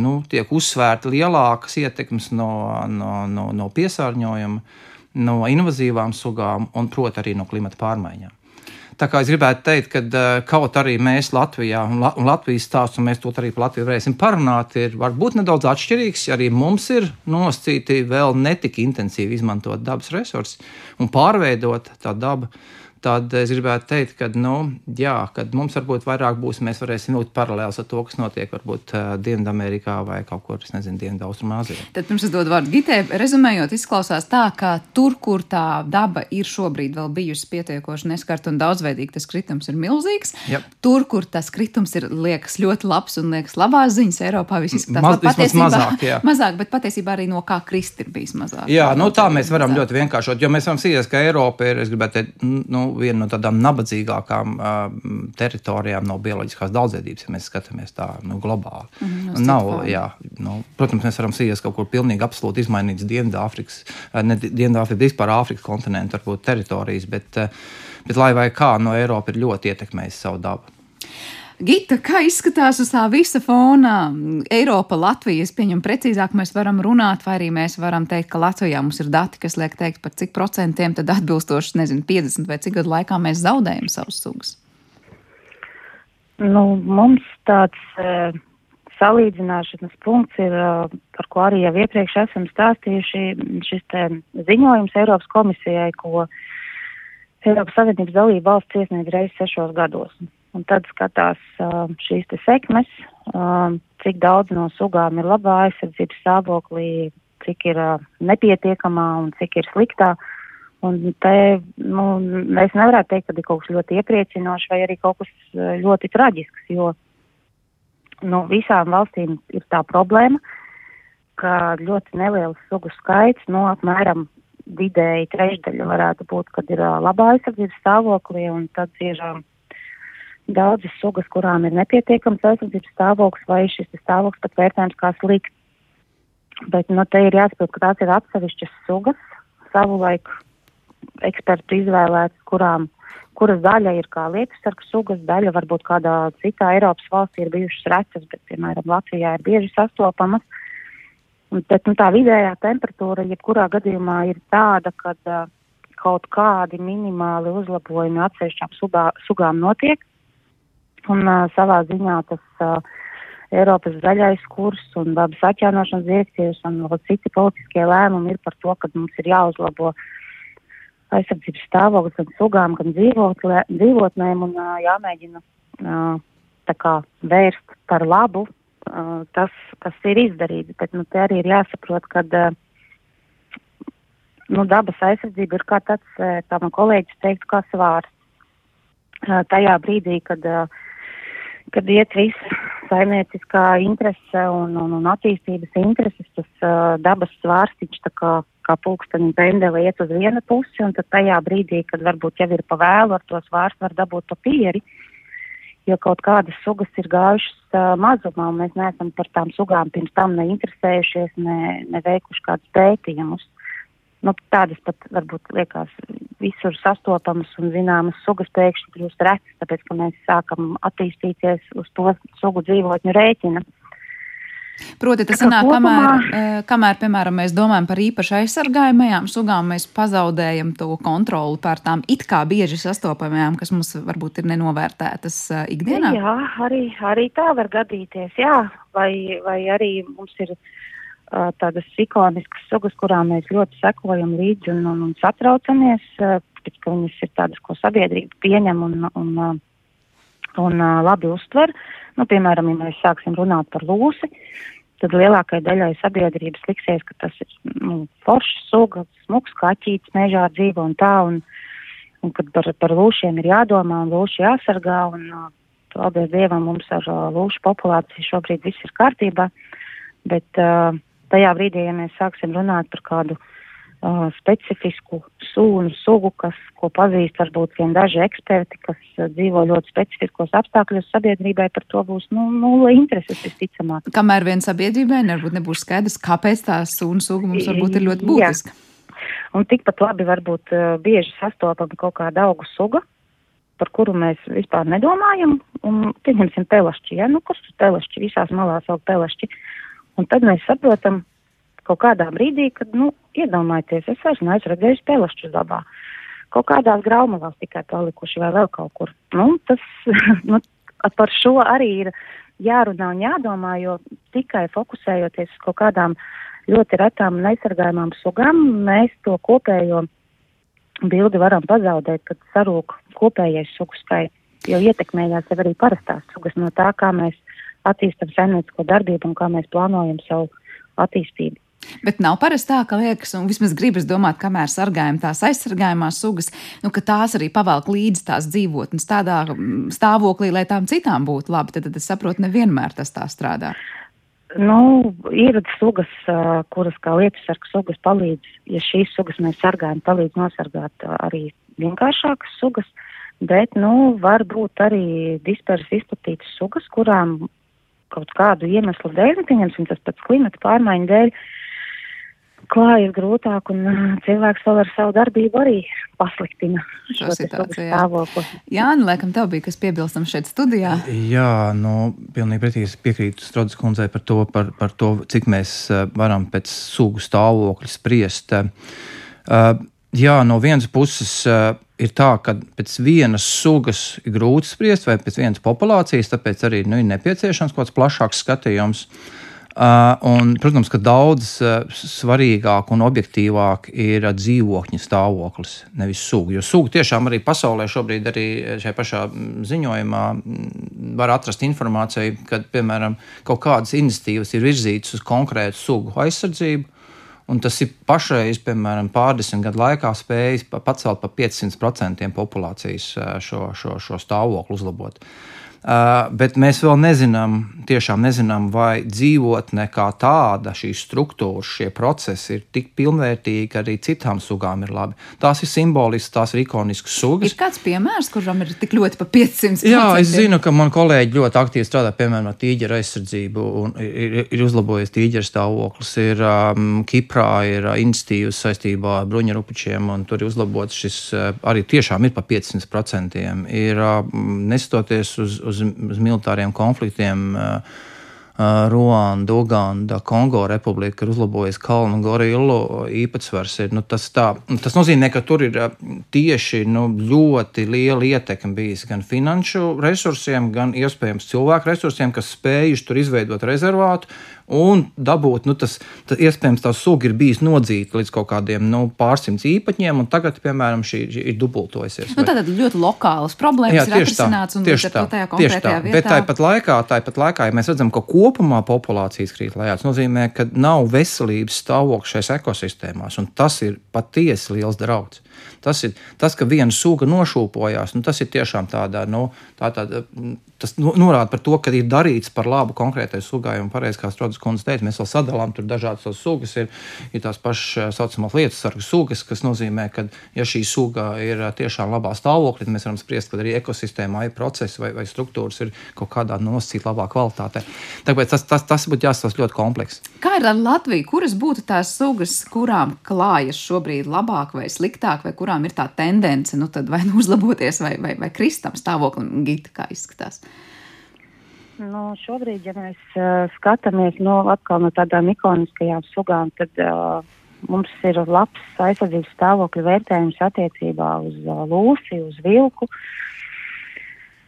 nu, tiek uzsvērta lielākas ietekmes no, no, no, no piesārņojuma, no invazīvām sugām un, protams, arī no klimata pārmaiņām. Tā kā es gribētu teikt, ka kaut arī mēs Latvijā un, La un Latvijas stāsts, un mēs to arī par Latviju varēsim parunāt, ir varbūt nedaudz atšķirīgs. Arī mums ir nosacīti vēl netik intensīvi izmantot dabas resursus un pārveidot tā dabu. Tad es gribētu teikt, ka, nu, jā, kad mums varbūt vairāk būs, mēs varēsim vilkt paralēlus ar to, kas notiek varbūt Dienvidamerikā vai kaut kur, es nezinu, Dienvidaustrumāzijā. Tad pirms es dodu vārdu Gitē, rezumējot, izklausās tā, ka tur, kur tā daba ir šobrīd vēl bijusi pietiekoši neskarta un daudzveidīga, tas kritums ir milzīgs. Yep. Tur, kur tas kritums ir, liekas ļoti labs un liekas labās ziņas, Eiropā viss izskatās Maz, patiesībā mazāk, jā. <laughs> mazāk, bet patiesībā arī no kā krist ir bijis mazāk. Jā, nu tā mēs varam mazāk. ļoti vienkāršot, jo mēs varam sīties, ka Eiropa ir, es gribētu teikt, nu, viena no tādām nabadzīgākām teritorijām no bioloģiskās daudzveidības, ja mēs skatāmies tā nu, globāli. Mm -hmm, Nav, jā, nu, protams, mēs varam sīties kaut kur pilnīgi absolūti izmainīts Dienvidāfrikas, ne Dienvidāfrikas, vispār Āfrikas kontinentu, varbūt teritorijas, bet, bet lai vai kā, no Eiropa ir ļoti ietekmējusi savu dabu. Gita, kā izskatās uz tā visa fona? Eiropa, Latvija, es pieņemu precīzāk, mēs varam runāt, vai arī mēs varam teikt, ka Latvijā mums ir dati, kas liek teikt, par cik procentiem tad atbilstoši, nezinu, 50 vai cik gadu laikā mēs zaudējam savus sugas. Nu, mums tāds uh, salīdzināšanas punkts ir, uh, par ko arī jau iepriekš esam stāstījuši, šis ziņojums Eiropas komisijai, ko Eiropas Savienības dalība valsts iesniedz reizes sešos gados un tad skatās uh, šīs te sekmes, uh, cik daudz no sugām ir labā aizsardzības stāvoklī, cik ir uh, nepietiekamā un cik ir sliktā. Un te, nu, es nevarētu teikt, ka ir kaut kas ļoti iepriecinošs vai arī kaut kas ļoti traģisks, jo nu, visām valstīm ir tā problēma, ka ļoti neliels sugu skaits, no nu, apmēram vidēji trešdaļa varētu būt, kad ir uh, labā aizsardzības stāvoklī, un tad ir uh, daudzas sugas, kurām ir nepietiekams aizsardzības stāvoklis, vai šis stāvoklis pat vērtējams kā slikts. Bet nu, te ir jāsaprot, ka tās ir atsevišķas sugas, savulaik ekspertu izvēlētas, kurām, kuras daļa ir kā lietusargu sugas, daļa varbūt kādā citā Eiropas valstī ir bijušas retas, bet, piemēram, Latvijā ir bieži sastopamas. Bet nu, tā vidējā temperatūra, jebkurā gadījumā, ir tāda, ka uh, kaut kādi minimāli uzlabojumi atsevišķām sugā, sugām notiek. Un uh, savā ziņā tas uh, Eiropas zaļais kurs un dabas atjaunošanas direktīvas un vēl citi politiskie lēmumi ir par to, ka mums ir jāuzlabo aizsardzības stāvoklis gan sugām, gan dzīvotlē, dzīvotnēm un uh, jāmēģina uh, tā kā vērst par labu uh, tas, kas ir izdarīts. Bet nu, te arī ir jāsaprot, ka uh, nu, dabas aizsardzība ir kā tāds, kā man kolēģis teiktu, kā svārs. Uh, tajā brīdī, kad uh, kad iet visa saimnieciskā interese un, un, un attīstības intereses, tas uh, dabas svārstiņš tā kā, kā pulksteņa pendele iet uz vienu pusi, un tad tajā brīdī, kad varbūt jau ir pa vēlu, ar to svārstu var dabūt papīri, jo kaut kādas sugas ir gājušas uh, mazumā, un mēs neesam par tām sugām pirms tam neinteresējušies, ne, neveikuši kādus pētījumus nu, tādas pat varbūt liekas visur sastopamas un zināmas sugas pēkšņi kļūst retas, tāpēc, ka mēs sākam attīstīties uz to sugu dzīvotņu rēķina. Proti, tas sanāk, kamēr, eh, kamēr, piemēram, mēs domājam par īpaši aizsargājumajām sugām, mēs pazaudējam to kontroli pār tām it kā bieži sastopamajām, kas mums varbūt ir nenovērtētas eh, ikdienā. Jā, arī, arī tā var gadīties, jā, vai, vai arī mums ir uh, tādas ikoniskas sugas, kurām mēs ļoti sekojam līdzi un, un, un satraucamies, tāpēc, ka viņas ir tādas, ko sabiedrība pieņem un, un, un, un labi uztver. Nu, piemēram, ja mēs sāksim runāt par lūsi, tad lielākai daļai sabiedrības liksies, ka tas ir nu, foršs suga, smuks kaķītis, mežā dzīvo un tā, un, un kad par, par lūšiem ir jādomā un lūši jāsargā, un paldies Dievam mums ar lūšu populāciju šobrīd viss ir kārtībā, bet uh, tajā brīdī, ja mēs sāksim runāt par kādu uh, specifisku sūnu sugu, kas, ko pazīst varbūt vien daži eksperti, kas uh, dzīvo ļoti specifiskos apstākļos, sabiedrībai par to būs nu, nulle intereses visticamāk. Kamēr vien sabiedrībai varbūt nebūs skaidrs, kāpēc tā sūnu suga mums varbūt ir ļoti būtiska. Jā. Un tikpat labi varbūt uh, bieži sastopama kaut kāda augu suga, par kuru mēs vispār nedomājam, un pieņemsim pelašķi, ja, nu, kas tur pelašķi, visās malās aug pelašķi. Un tad mēs saprotam kaut kādā brīdī, kad, nu, iedomājieties, es vairs neesmu redzējis pelašķus dabā. Kaut kādās graumalās tikai palikuši vai vēl kaut kur. Nu, tas, <laughs> nu, par šo arī ir jārunā un jādomā, jo tikai fokusējoties uz kaut kādām ļoti retām un aizsargājumām sugām, mēs to kopējo bildi varam pazaudēt, kad sarūk kopējais sugu skaits, jo ietekmējās jau arī parastās sugas no tā, kā mēs attīstam saimniecisko darbību un kā mēs plānojam savu attīstību. Bet nav parasti tā, ka liekas, un vismaz gribas domāt, kamēr sargājam tās aizsargājumās sugas, nu, ka tās arī pavelk līdzi tās dzīvotnes tādā mm, stāvoklī, lai tām citām būtu labi. Tad, tad es saprotu, nevienmēr tas tā strādā. Nu, ir sugas, kuras kā lietusargas sugas palīdz, ja šīs sugas mēs sargājam, palīdz nosargāt arī vienkāršākas sugas, bet, nu, var būt arī dispersi izplatītas sugas, kurām kaut kādu iemeslu dēļ, pieņemsim tas pats klimata pārmaiņu dēļ, klājas grūtāk, un cilvēks vēl ar savu darbību arī pasliktina šo situāciju. Jā, nu, laikam, tev bija kas piebilstams šeit studijā. Jā, nu, pilnīgi pretīgi piekrītu Strodas kundzei par to, par, par to, cik mēs varam pēc sugu stāvokļa spriest. Uh, jā, no vienas puses. Uh, ir tā, ka pēc vienas sugas ir grūti spriest, vai pēc vienas populācijas, tāpēc arī nu, ir nepieciešams kaut kāds plašāks skatījums. Uh, un, protams, ka daudz uh, svarīgāk un objektīvāk ir uh, dzīvokļa stāvoklis, nevis suga. Jo suga tiešām arī pasaulē šobrīd, arī šajā pašā mm, ziņojumā, mm, var atrast informāciju, ka, piemēram, kaut kādas iniciatīvas ir virzītas uz konkrētu sugu aizsardzību. Un tas ir pašreiz, piemēram, pārdesmit gadu laikā spējis pacelt pa 500% populācijas šo, šo, šo stāvokli uzlabot. Uh, bet mēs vēl nezinām, tiešām nezinām, vai dzīvotne kā tāda, šīs struktūras, šie procesi ir tik pilnvērtīgi, ka arī citām sugām ir labi. Tās ir simboliskas, tās ir ikoniskas sugas. Ir kāds piemērs, kuram ir tik ļoti pa 500? Jā, es zinu, ka man kolēģi ļoti aktīvi strādā piemēram ar tīģeru aizsardzību un ir, ir uzlabojies tīģeru stāvoklis. Ir um, Kiprā ir uh, institīvas saistībā ar bruņurupučiem un tur ir uzlabots šis uh, arī tiešām ir pa 500%. Ir uh, nestoties uz, uz uz, uz militāriem konfliktiem. Uh, uh Ruanda, Uganda, Kongo republika ir uzlabojusi kalnu gorilu īpatsvars. Ir, nu, tas, tā, tas nozīmē, ka tur ir uh, tieši nu, ļoti liela ietekme bijusi gan finanšu resursiem, gan iespējams cilvēku resursiem, kas spējuši tur izveidot rezervātu un dabūt, nu, tas, tas iespējams, tā suga ir bijusi nodzīta līdz kaut kādiem nu, pārsimts īpaņiem, un tagad, piemēram, šī, šī ir dubultojusies. Nu, tātad ļoti lokālas problēmas jā, ir atrisināts un tieši tā, tajā konkrētajā tā. vietā. Bet tāpat laikā, tāpat laikā, ja mēs redzam, ka kopumā populācijas krīt lejā, tas nozīmē, ka nav veselības stāvokļa šajās ekosistēmās, un tas ir patiesi liels drauds. Tas ir tas, ka viena suga nošūpojās, nu, tas ir tiešām tādā, nu, tā, tāda, tas norāda par to, ka ir darīts par labu konkrētai sugai. Un pareizi, kā Strodas kundze teica, mēs vēl sadalām tur dažādas sugas. Ir, ir tās pašas saucamās lietas sargu sugas, kas nozīmē, ka, ja šī suga ir tiešām labā stāvoklī, tad mēs varam spriest, ka arī ekosistēmā ir procesi vai, vai struktūras ir kaut kādā nosacītā labā kvalitātē. Tāpēc tas, tas, tas būtu jāsaka ļoti komplekss. Kā ir ar Latviju? Kuras būtu tās sugas, kurām klājas šobrīd labāk vai sliktāk, vai kurām ir tā tendence nu, vai nu uzlaboties, vai, vai, vai kristam stāvoklim, gita, kā izskatās? Nu, šobrīd, ja mēs uh, skatāmies no, no tādām ikoniskajām sugām, tad uh, mums ir labs aizsardzības stāvokļa vērtējums attiecībā uz uh, lūsi, uz vilku.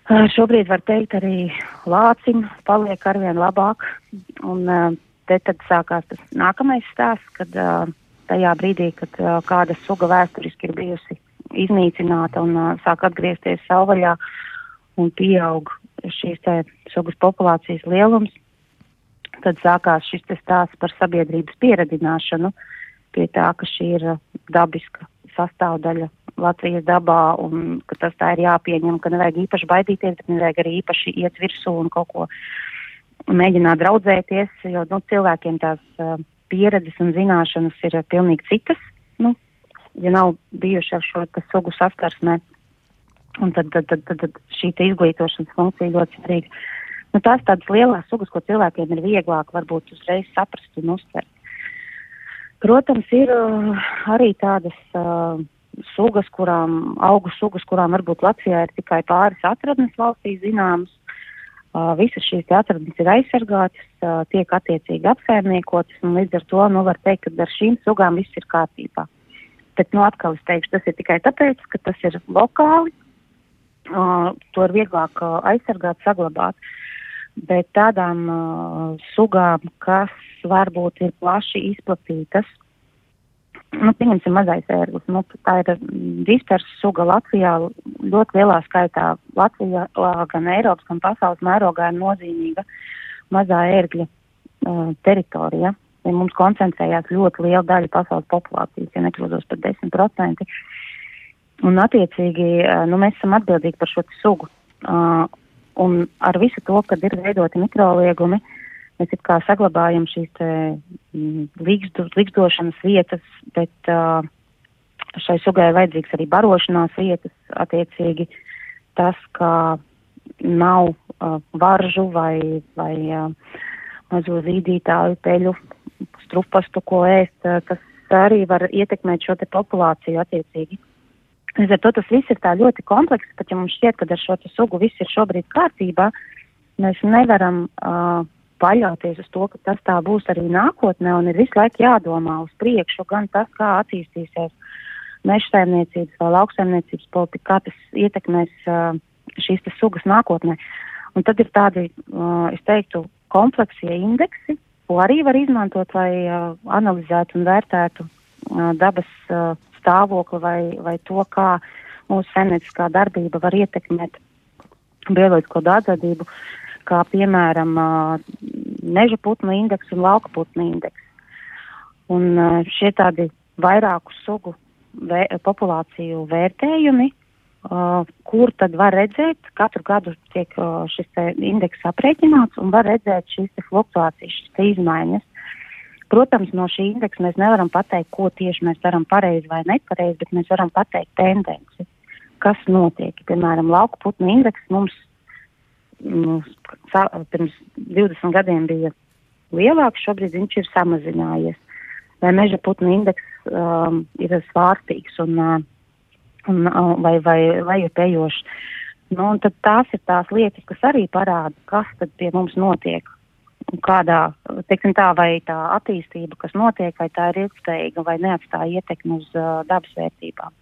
Uh, šobrīd var teikt arī lācim paliek arvien labāk. Un, uh, te tad sākās tas nākamais stāsts, kad uh, tajā brīdī, kad uh, kāda suga vēsturiski ir bijusi iznīcināta un uh, sāk atgriezties savvaļā un pieaug šīs sugas populācijas lielums, tad sākās šis stāsts par sabiedrības pieradināšanu pie tā, ka šī ir dabiska sastāvdaļa Latvijas dabā un ka tas tā ir jāpieņem, ka nevajag īpaši baidīties, bet nevajag arī īpaši iet virsū un kaut ko mēģināt draudzēties, jo nu, cilvēkiem tās uh, pieredzes un zināšanas ir uh, pilnīgi citas. Nu, ja nav bijuši ar šo sugu saskarsmē, Un tad, tad, tad, tad, tad šī izglītošanas funkcija ļoti svarīga. Nu, tās tādas lielas sugas, ko cilvēkiem ir vieglāk varbūt uzreiz saprast un uztvert. Protams, ir uh, arī tādas uh, sugas, kurām, augu sugas, kurām varbūt Latvijā ir tikai pāris atradnes valstī zināmas. Visas šīs atradnes ir aizsargātas, tiek attiecīgi apsaimniekotas, un līdz ar to nu, var teikt, ka ar šīm sugām viss ir kārtībā. Bet, nu, atkal es teikšu, tas ir tikai tāpēc, ka tas ir lokāli, to ir vieglāk aizsargāt, saglabāt. Bet tādām sugām, kas varbūt ir plaši izplatītas, nu, pieņemsim mazais ērglis. Nu, tā ir dispersa suga Latvijā ļoti lielā skaitā. Latvijā, gan Eiropas, gan pasaules mērogā ir nozīmīga mazā ērgļa uh, teritorija. Ja mums koncentrējās ļoti liela daļa pasaules populācijas, ja nekļūdos par 10%. Un, attiecīgi, uh, nu, mēs esam atbildīgi par šo sugu. Uh, un ar visu to, kad ir veidoti mikroliegumi, uh, mēs it kā saglabājam šīs te, mm, līgzdu, līgzdošanas vietas, bet uh, šai sugai vajadzīgs arī barošanās vietas, attiecīgi tas, ka nav uh, varžu vai, vai uh, mazo zīdītāju peļu strupastu, ko ēst, uh, tas arī var ietekmēt šo te populāciju attiecīgi. Līdz ar to tas viss ir tā ļoti komplekss, pat ja mums šķiet, ka ar šo sugu viss ir šobrīd kārtībā, mēs nevaram uh, paļauties uz to, ka tas tā būs arī nākotnē, un ir visu laiku jādomā uz priekšu, gan tas, kā attīstīsies meža saimniecības vai lauksaimniecības politika, kā tas ietekmēs uh, šīs sugas nākotnē. Un tad ir tādi, uh, es teiktu, kompleksie indeksi, ko arī var izmantot, lai uh, analizētu un vērtētu uh, dabas uh, stāvokli vai, vai to, kā mūsu saimnieciskā darbība var ietekmēt bioloģisko daudzveidību. Uh, kā piemēram meža putnu indeks un lauka putnu indeks. Un šie tādi vairāku sugu vē, populāciju vērtējumi, kur tad var redzēt, katru gadu tiek šis indeks aprēķināts un var redzēt šīs fluktuācijas, šīs izmaiņas. Protams, no šī indeksa mēs nevaram pateikt, ko tieši mēs darām pareizi vai nepareizi, bet mēs varam pateikt tendenci, kas notiek. Piemēram, lauka putnu indeks mums nu, pirms 20 gadiem bija lielāks, šobrīd viņš ir samazinājies. Vai meža putnu indeks um, ir svārstīgs un, uh, un, uh, vai, vai lejupējošs. Nu, tad tās ir tās lietas, kas arī parāda, kas tad pie mums notiek. Kādā, teiksim tā, vai tā attīstība, kas notiek, vai tā ir ilgspējīga vai neatstāja ietekmi uz uh, dabas vērtībām.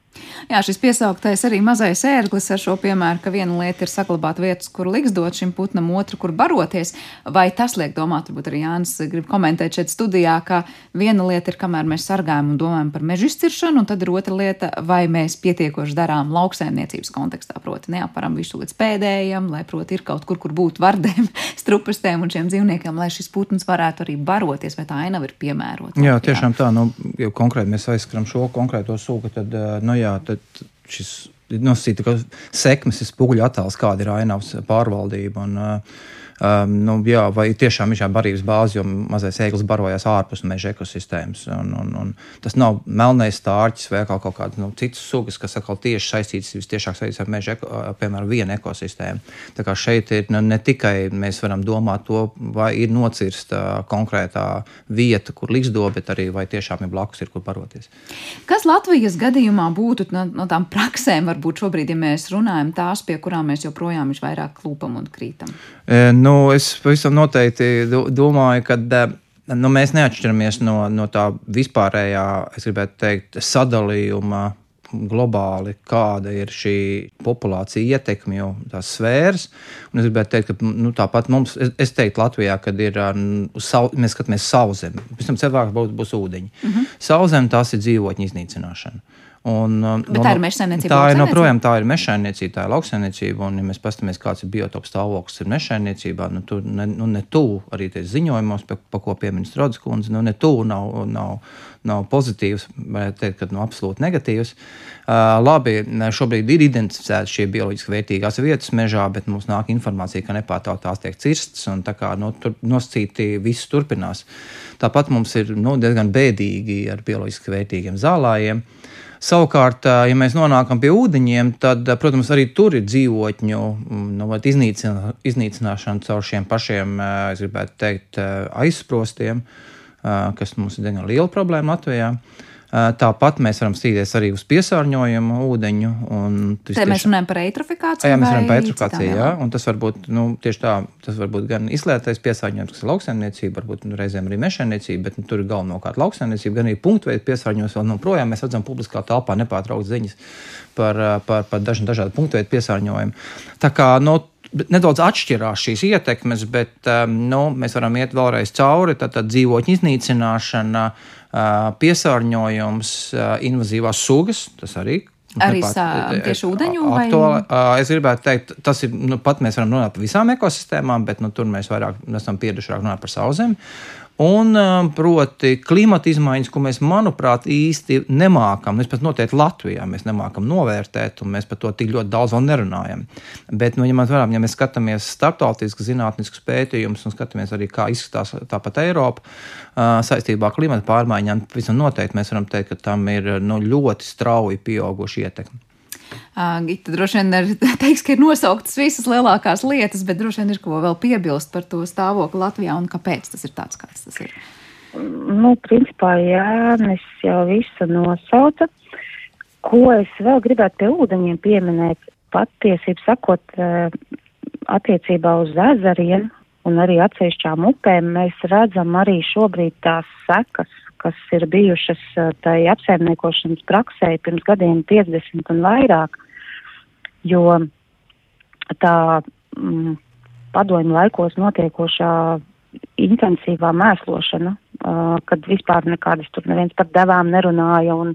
Jā, šis piesauktais arī mazais ērglis ar šo piemēru, ka viena lieta ir saglabāt vietas, kur liksdot šim putnam, otra, kur baroties. Vai tas liek domāt, varbūt arī Jānis grib komentēt šeit studijā, ka viena lieta ir, kamēr mēs sargājam un domājam par mežu izciršanu, un tad ir otra lieta, vai mēs pietiekoši darām lauksaimniecības kontekstā, proti neaparam visu līdz pēdējiem, lai, proti, ir kaut kur, kur būt vardēm, <laughs> strupastēm un šiem dzīvniekiem, lai šis putns varētu arī baroties, vai tā ainava ir piemērota. Jā, tiešām jā. tā, nu, jau konkrēti mēs aizskaram šo konkrēto sugu, tad, nu jā, jā, tad šis nosacīta, ka sekmes ir spoguļu attēls, kāda ir ainavas pārvaldība. Un, uh, Um, nu, jā, vai tiešām ir šāda barības bāze, jo mazais ēglis barojās ārpus meža ekosistēmas. Un, un, un tas nav melnais stārķis vai kaut kādas nu, citas sugas, kas atkal tieši saistītas visciešāk saistītas ar meža, eko, piemēram, vienu ekosistēmu. Tā kā šeit ir nu, ne tikai mēs varam domāt to, vai ir nocirsta konkrētā vieta, kur liksdo, bet arī vai tiešām ir blakus, ir kur baroties. Kas Latvijas gadījumā būtu no, no tām praksēm, varbūt šobrīd, ja mēs runājam tās, pie kurām mēs joprojām visvairāk klūpam un krītam? E, Nu, es pavisam noteikti domāju, ka nu, mēs neatšķiramies no, no tā vispārējā, es gribētu teikt, sadalījuma globāli, kāda ir šī populācija ietekme, jau tās sfēras. Un es gribētu teikt, ka nu, tāpat mums, es, es teiktu, Latvijā, kad ir, savu, mēs skatāmies sauszemi, pēc tam cilvēks būs, būs ūdeņi. Mm -hmm. Sauszemi tās ir dzīvotņu iznīcināšana. Un, um, Bet no, tā ir mežsaimniecība. Tā ir joprojām tā ir mežsaimniecība, tā ir lauksaimniecība. Un, ja mēs paskatāmies, kāds ir biotops stāvoklis ir mežsaimniecībā, nu, tur ne, nu, ne tuvu arī tie ziņojumos, pa, pa ko pieminēja Strodas kundze, nu, ne tuvu nav, nav, nav pozitīvs, varētu teikt, ka nu, absolūti negatīvs. Uh, labi, šobrīd ir identificētas šie bioloģiski vērtīgās vietas mežā, bet mums nāk informācija, ka nepārtraukti tās tiek cirstas un tā kā nu, tur noscīti viss turpinās. Tāpat mums ir nu, diezgan bēdīgi ar bioloģiski vērtīgiem zālājiem. Uh, Savukārt, ja mēs nonākam pie ūdeņiem, tad, protams, arī tur ir dzīvotņu mm, nu, iznīcinā, iznīcināšana caur šiem pašiem, es gribētu teikt, aizsprostiem, kas mums ir diezgan liela problēma Latvijā. Tāpat mēs varam stīties arī uz piesārņojumu ūdeņu. Te tieši... mēs runājam par eitrofikāciju. Jā, mēs runājam par eitrofikāciju, jā. Un tas var būt nu, tieši tā, tas var būt gan izslēgtais piesārņojums, kas ir lauksaimniecība, varbūt nu, reizēm arī mežsaimniecība, bet nu, tur ir galvenokārt lauksaimniecība, gan arī punktveidu piesārņojums. Vēl joprojām mēs redzam publiskā telpā nepārtraukt ziņas par, par, par dažu dažādu punktveidu piesārņojumu. Tā kā no nu, nedaudz atšķirās šīs ietekmes, bet um, nu, mēs varam iet vēlreiz cauri. Tad dzīvotņu iznīcināšana, uh, piesārņojums, invazīvās sugas, tas arī. Arī tieši ūdeņu vai? Aktuāli, es gribētu teikt, tas ir, nu, pat mēs varam runāt par visām ekosistēmām, bet nu, tur mēs vairāk esam pieraduši runāt par sauszemi. Un um, proti klimata izmaiņas, ko mēs, manuprāt, īsti nemākam. Mēs pat noteikti Latvijā mēs nemākam novērtēt, un mēs par to tik ļoti daudz vēl nerunājam. Bet, nu, mēs varam, ja mēs skatāmies starptautisku zinātnisku pētījumus un skatāmies arī, kā izskatās tāpat Eiropa uh, saistībā ar klimata pārmaiņām, visam noteikti mēs varam teikt, ka tam ir nu, ļoti strauji pieauguši ietekmi. Gita droši vien ir, <laughs> teiks, ka ir nosauktas visas lielākās lietas, bet droši vien ir ko vēl piebilst par to stāvokli Latvijā un kāpēc tas ir tāds, kāds tas ir. Nu, principā, Jānis jau visu nosauca. Ko es vēl gribētu pie ūdeņiem pieminēt, patiesību sakot, attiecībā uz ezeriem un arī atsevišķām upēm, mēs redzam arī šobrīd tās sekas kas ir bijušas tai apsaimniekošanas praksē pirms gadiem 50 un vairāk, jo tā mm, padomju laikos notiekošā intensīvā mēslošana, uh, kad vispār nekādas tur neviens par devām nerunāja un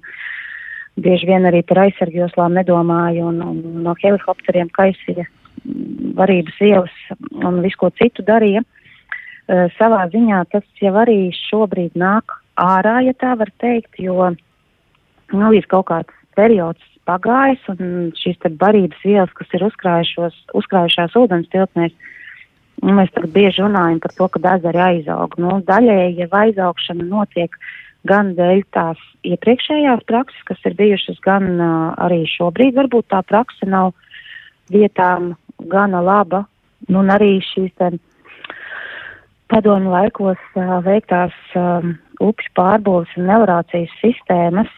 bieži vien arī par aizsargjoslām nedomāja un, un no helikopteriem kaisīja varības ielas un visu ko citu darīja. Uh, savā ziņā tas jau arī šobrīd nāk ārā, ja tā var teikt, jo nu, ir kaut kāds periods pagājis, un šīs barības vielas, kas ir uzkrājušās ūdens tilpnēs, nu, mēs tagad bieži runājam par to, ka ezeri aizaug. Nu, daļēji jau aizaugšana notiek gan dēļ tās iepriekšējās prakses, kas ir bijušas, gan uh, arī šobrīd varbūt tā praksa nav vietām gana laba, nu, un arī šīs te padomu laikos uh, veiktās um, upju pārbūves un melorācijas sistēmas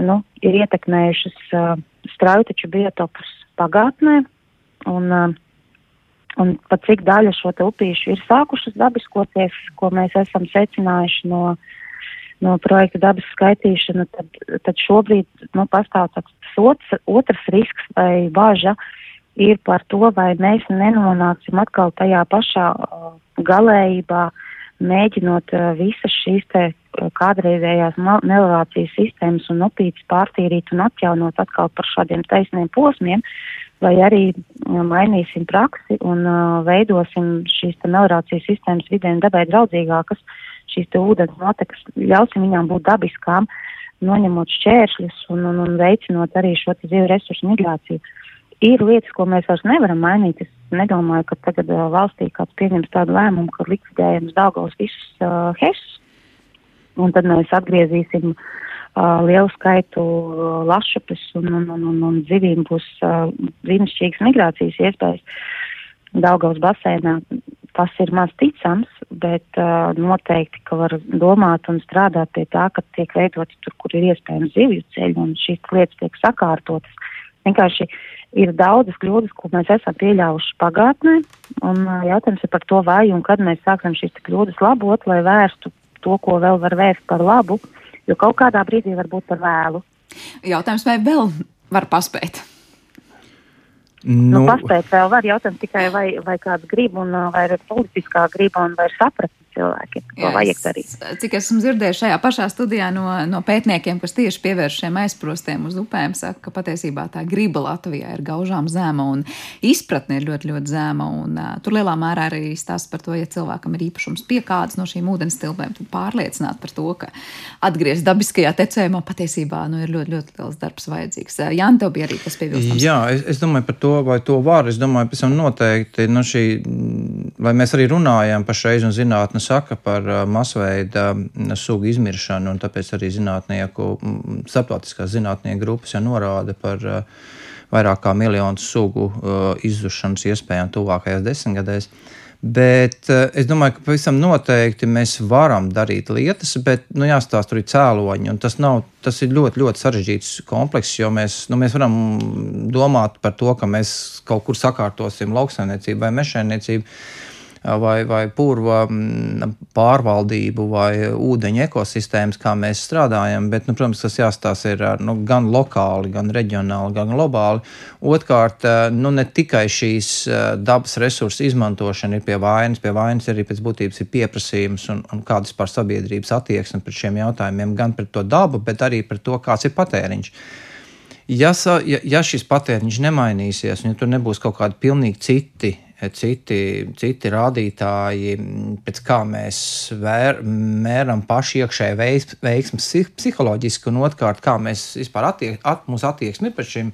nu, ir ietekmējušas uh, strauteču biotopus pagātnē. Un, uh, un pat cik daļa šo upīšu ir sākušas dabiskoties, ko mēs esam secinājuši no, no projekta dabas skaitīšana, tad, tad šobrīd nu, pastāv tāds otrs, otrs risks vai bāža ir par to, vai mēs nenonāksim atkal tajā pašā uh, galējībā, uh, mēģinot uh, visas šīs te uh, kādreizējās melorācijas sistēmas un upītes pārtīrīt un atjaunot atkal par šādiem taisniem posmiem, vai arī uh, mainīsim praksi un uh, veidosim šīs te melorācijas sistēmas vidēm dabai draudzīgākas, šīs te ūdens notekas, ļausim viņām būt dabiskām, noņemot šķēršļus un, un, un veicinot arī šo te dzīvu resursu migrāciju. Ir lietas, ko mēs vairs nevaram mainīt. Es nedomāju, ka tagad uh, valstī kāds pieņems tādu lēmumu, ka likvidējam Daugavas visus uh, hesus, un tad mēs atgriezīsim uh, lielu skaitu uh, lašupes un, un, un, un, un zivīm būs uh, brīnišķīgas migrācijas iespējas Daugavas basēnā. Tas ir maz ticams, bet uh, noteikti, ka var domāt un strādāt pie tā, ka tiek veidoti tur, kur ir iespējams zivju ceļi un šīs lietas tiek sakārtotas. Vienkārši ir daudzas kļūdas, ko mēs esam pieļāvuši pagātnē, un jautājums ir par to, vai un kad mēs sāksim šīs kļūdas labot, lai vērstu to, ko vēl var vērst par labu, jo kaut kādā brīdī var būt par vēlu. Jautājums, vai vēl var paspēt? Nu, nu, paspēt vēl var jautāt tikai, vai, vai kāds grib, un vai ir politiskā griba, un vai ir sapratne cilvēkiem, ko Jā, vajag darīt. Cik esmu dzirdējis šajā pašā studijā no, no pētniekiem, kas tieši pievērš šiem aizprostiem uz upēm, saka, ka patiesībā tā griba Latvijā ir gaužām zema un izpratne ir ļoti, ļoti zema. Un, uh, tur lielā mērā arī stāsta par to, ja cilvēkam ir īpašums pie kādas no šīm ūdens tilpēm, tad pārliecināt par to, ka atgriezt dabiskajā tecējumā patiesībā nu, ir ļoti, ļoti liels darbs vajadzīgs. Jānis, tev bija arī tas piebilstams. Jā, es, es domāju par to, vai to var. Es domāju, pēc tam noteikti, nu, šī, vai mēs arī runājam par šreiz un zinātnes saka par uh, masveida mm, sugu izmiršanu, un tāpēc arī zinātnieku, mm, starptautiskās zinātnieku grupas jau norāda par uh, vairāk kā miljonu sugu uh, izzušanas iespējām tuvākajās desmitgadēs. Bet es domāju, ka pavisam noteikti mēs varam darīt lietas, bet nu, jāstāsta ir cēloņi. Tas, nav, tas ir ļoti, ļoti sarežģīts komplekss, jo mēs, nu, mēs varam domāt par to, ka mēs kaut kur sakārtosim lauksaimniecību vai mežsaimniecību vai, vai purva mm, pārvaldību vai ūdeņu ekosistēmas, kā mēs strādājam. Bet, nu, protams, tas jāstāsta ir nu, gan lokāli, gan reģionāli, gan globāli. Otrkārt, nu, ne tikai šīs dabas resursu izmantošana ir pie vainas, pie vainas arī pēc būtības ir pieprasījums un, un kādas par sabiedrības attieksme pret šiem jautājumiem, gan pret to dabu, bet arī pret to, kāds ir patēriņš. Ja, ja, ja šis patēriņš nemainīsies, un ja tur nebūs kaut kādi pilnīgi citi, citi, citi rādītāji, pēc kā mēs vēr, mēram paši iekšēji veiks, veiksmes psiholoģiski, un otrkārt, kā mēs vispār attiek, at, mūsu attieksmi pret šīm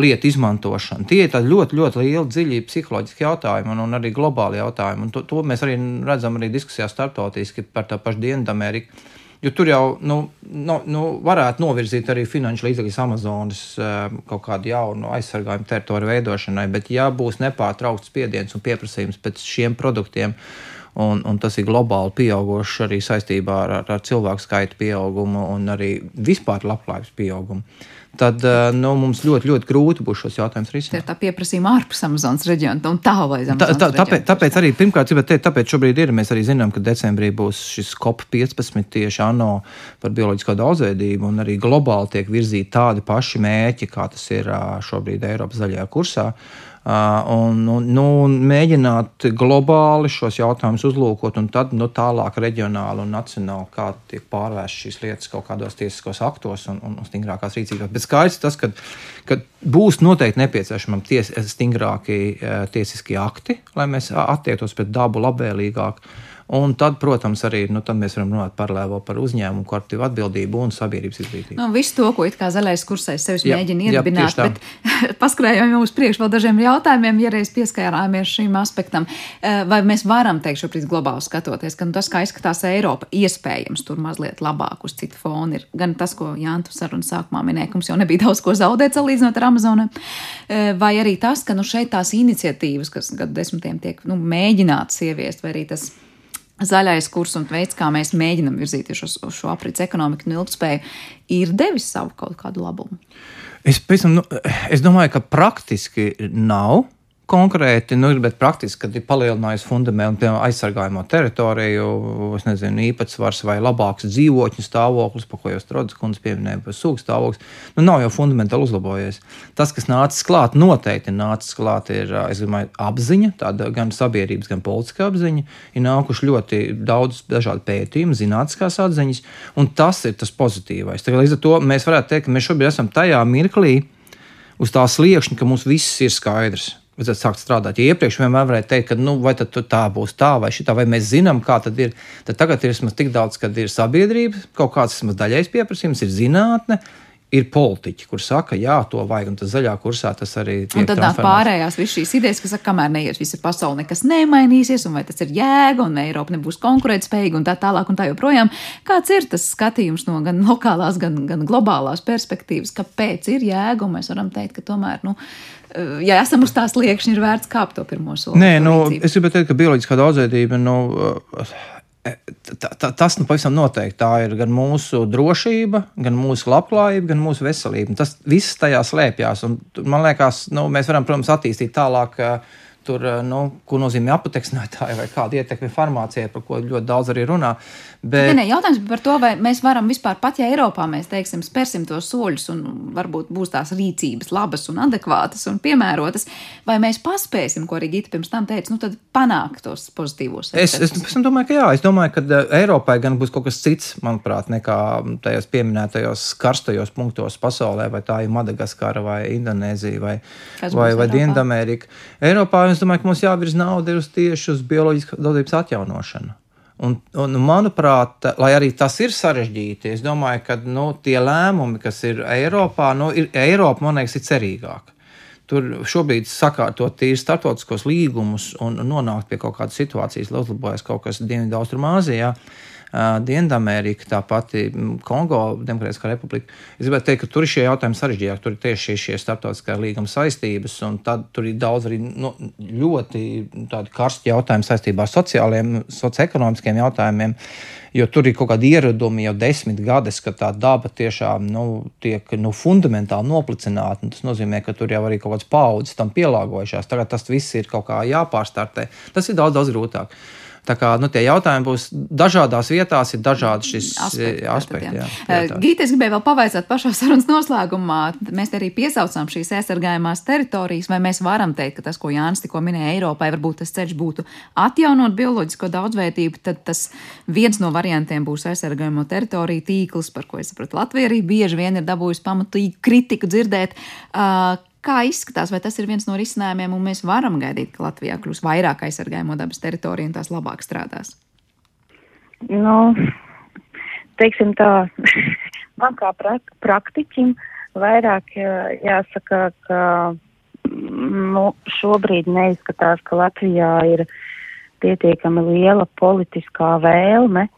lietu izmantošanu. Tie ir ļoti, ļoti lieli, dziļi psiholoģiski jautājumi un, un arī globāli jautājumi. Un to, to mēs arī redzam arī diskusijās starptautiski par tā pašu Dienvidameriku Jo tur jau nu, nu, nu, varētu novirzīt arī finanšu līdzekļus Amazonas eh, kaut kādu jaunu aizsargājumu teritoriju veidošanai, bet ja būs nepārtraukts spiediens un pieprasījums pēc šiem produktiem, un, un tas ir globāli pieauguši arī saistībā ar, ar cilvēku skaitu pieaugumu un arī vispār labklājības pieaugumu tad eh, nu, mums ļoti, ļoti grūti būs šos jautājumus risināt. Tā ir tā pieprasījuma ārpus Amazonas reģiona un aiz Amazonas. Tā, tā, tāpēc, tāpēc arī pirmkārt, gribētu teikt, tāpēc šobrīd ir, mēs arī zinām, ka decembrī būs šis COP15 tieši ANO par bioloģisko daudzveidību un arī globāli tiek virzīti tādi paši mērķi, kā tas ir šobrīd Eiropas zaļajā kursā. Un, nu, nu, mēģināt globāli šos jautājumus uzlūkot, un tad nu, tālāk reģionāli un nacionāli, kā tiek pārvērstas šīs lietas kaut kādos tiesiskos aktos un, un stingrākās rīcībās. Bet skaidrs tas, ka, ka būs noteikti nepieciešami ties, stingrāki tiesiskie akti, lai mēs attiektos pret dabu labvēlīgāk. Un tad, protams, arī nu, tad mēs varam runāt paralēli par uzņēmumu, korporatīvu atbildību un sabiedrības izglītību. Nu, visu to, ko it kā zaļais kursais sevis jā, mēģina iedibināt, jā, bet <laughs> paskrējām jau uz priekšu vēl dažiem jautājumiem, ja reiz pieskārāmies šīm aspektam. Eh, vai mēs varam teikt šobrīd globāli skatoties, ka nu, tas, kā izskatās Eiropa, iespējams tur mazliet labāk uz citu fonu ir gan tas, ko Jāntu sarunas sākumā minēja, ka mums jau nebija daudz ko zaudēt salīdzinot ar Amazonu, eh, vai arī tas, ka nu, šeit tās iniciatīvas, kas gadu desmitiem tiek nu, mēģinātas ieviest, vai arī tas zaļais kurs un veids, kā mēs mēģinām virzīties uz, uz šo aprits ekonomiku un ilgspēju, ir devis savu kaut kādu labumu? Es, pēcam, nu, es domāju, ka praktiski nav konkrēti, nu, bet praktiski, kad ir palielinājies fundamentu aizsargājamo teritoriju, nezinu, īpatsvars vai labāks dzīvotņu stāvoklis, pa ko jau Strodas kundze pieminēja, par sūkļu stāvoklis, nu, nav jau fundamentāli uzlabojies. Tas, kas nācis klāt, noteikti nācis klāt, ir domāju, apziņa, tāda gan sabiedrības, gan politiskā apziņa. Ir nākuši ļoti daudz dažādu pētījumu, zinātniskās atziņas, un tas ir tas pozitīvais. Tagad, līdz ar to mēs varētu teikt, ka mēs šobrīd esam tajā mirklī, uz tā sliekšņa, ka mums viss ir skaidrs vajadzētu sākt strādāt. Ja iepriekš vienmēr varēja teikt, ka nu, tā būs tā vai šī, vai mēs zinām, kā tad ir. Tad tagad ir vismaz tik daudz, kad ir sabiedrība, kaut kāds vismaz daļais pieprasījums, ir zinātne, ir politiķi, kur saka, jā, to vajag, un tas zaļā kursā tas arī ir. Un tad nāk pārējās visas šīs idejas, kas saka, kamēr neies visa pasaule, nekas nemainīsies, un vai tas ir jēga, un Eiropa nebūs konkurētspējīga, un tā tālāk, un tā joprojām. Kāds ir tas skatījums no gan lokālās, gan, gan globālās perspektīvas, kāpēc ir jēga, un mēs varam teikt, ka tomēr, nu, ja esam uz tās liekšņa, ir vērts kāpt to pirmo soli. Nē, nu, es gribētu teikt, ka bioloģiskā daudzveidība, nu, Tā, tā, tas nu, pavisam noteikti tā ir gan mūsu drošība, gan mūsu labklājība, gan mūsu veselība. Tas viss tajā slēpjas. Man liekas, nu, mēs varam, protams, attīstīt tālāk. Tur, nu, ko nozīmē apateksnētāji vai kāda ietekme farmācijai, par ko ļoti daudz arī runā. Bet... Ne, ne, jautājums par to, vai mēs varam vispār, pat ja Eiropā mēs teiksim, spērsim tos soļus, un varbūt būs tās rīcības labas un adekvātas un piemērotas, vai mēs paspēsim, ko arī Gita pirms tam teica, nu tad panākt tos pozitīvos efektus. Es, es, es domāju, ka jā, es domāju, ka eh, Eiropai gan būs kaut kas cits, manuprāt, nekā tajos pieminētajos karstajos punktos pasaulē, vai tā ir Madagaskara vai Indonēzija vai, kas vai, vai Dienvidamerika. Eiropā es domāju, ka mums jāvirz nauda uz tieši uz bioloģiskas daudzības atjaunošanu. Un, un, manuprāt, lai arī tas ir sarežģīti, es domāju, ka nu, tie lēmumi, kas ir Eiropā, nu, ir, Eiropa, man liekas, ir cerīgāka. Tur šobrīd sakārtot tīri starptautiskos līgumus un nonākt pie kaut kādas situācijas, lai uzlabojas kaut kas Dienvidu-Austrumāzijā. Dienvidamerika, tā pati Kongo Demokrātiskā republika. Es gribētu teikt, ka tur ir šie jautājumi sarežģītāki. Tur ir tieši šie starptautiskā līguma saistības, un tad tur ir daudz arī nu, ļoti karsti jautājumi saistībā ar sociāliem, socioekonomiskiem jautājumiem. Jo tur ir kaut kādi ieradumi jau desmit gadus, ka tā daba tiešām nu, tiek nu, fundamentāli noplicināta. Tas nozīmē, ka tur jau arī kaut kādas paudzes tam pielāgojušās. Tagad tas viss ir kaut kā jāpārstartē. Tas ir daudz, daudz grūtāk. Tā kā nu, tie jautājumi būs dažādās vietās, ir dažādi šis aspekti. aspekti jā, jā, Gita, es gribēju vēl pavaicāt pašā sarunas noslēgumā. Mēs arī piesaucām šīs aizsargājumās teritorijas, vai mēs varam teikt, ka tas, ko Jānis tikko minēja Eiropai, varbūt tas ceļš būtu atjaunot bioloģisko daudzveidību, tad tas viens no variantiem būs aizsargājamo teritoriju tīkls, par ko es saprotu, Latvija arī bieži vien ir dabūjusi pamatīgu kritiku dzirdēt. Uh, Kā izskatās, vai tas ir viens no risinājumiem, un mēs varam gaidīt, ka Latvijā kļūs vairāk aizsargājamo dabas teritoriju un tās labāk strādās? Nu, teiksim tā, <laughs> man kā prak praktiķim vairāk jāsaka, ka nu, šobrīd neizskatās, ka Latvijā ir pietiekami liela politiskā vēlme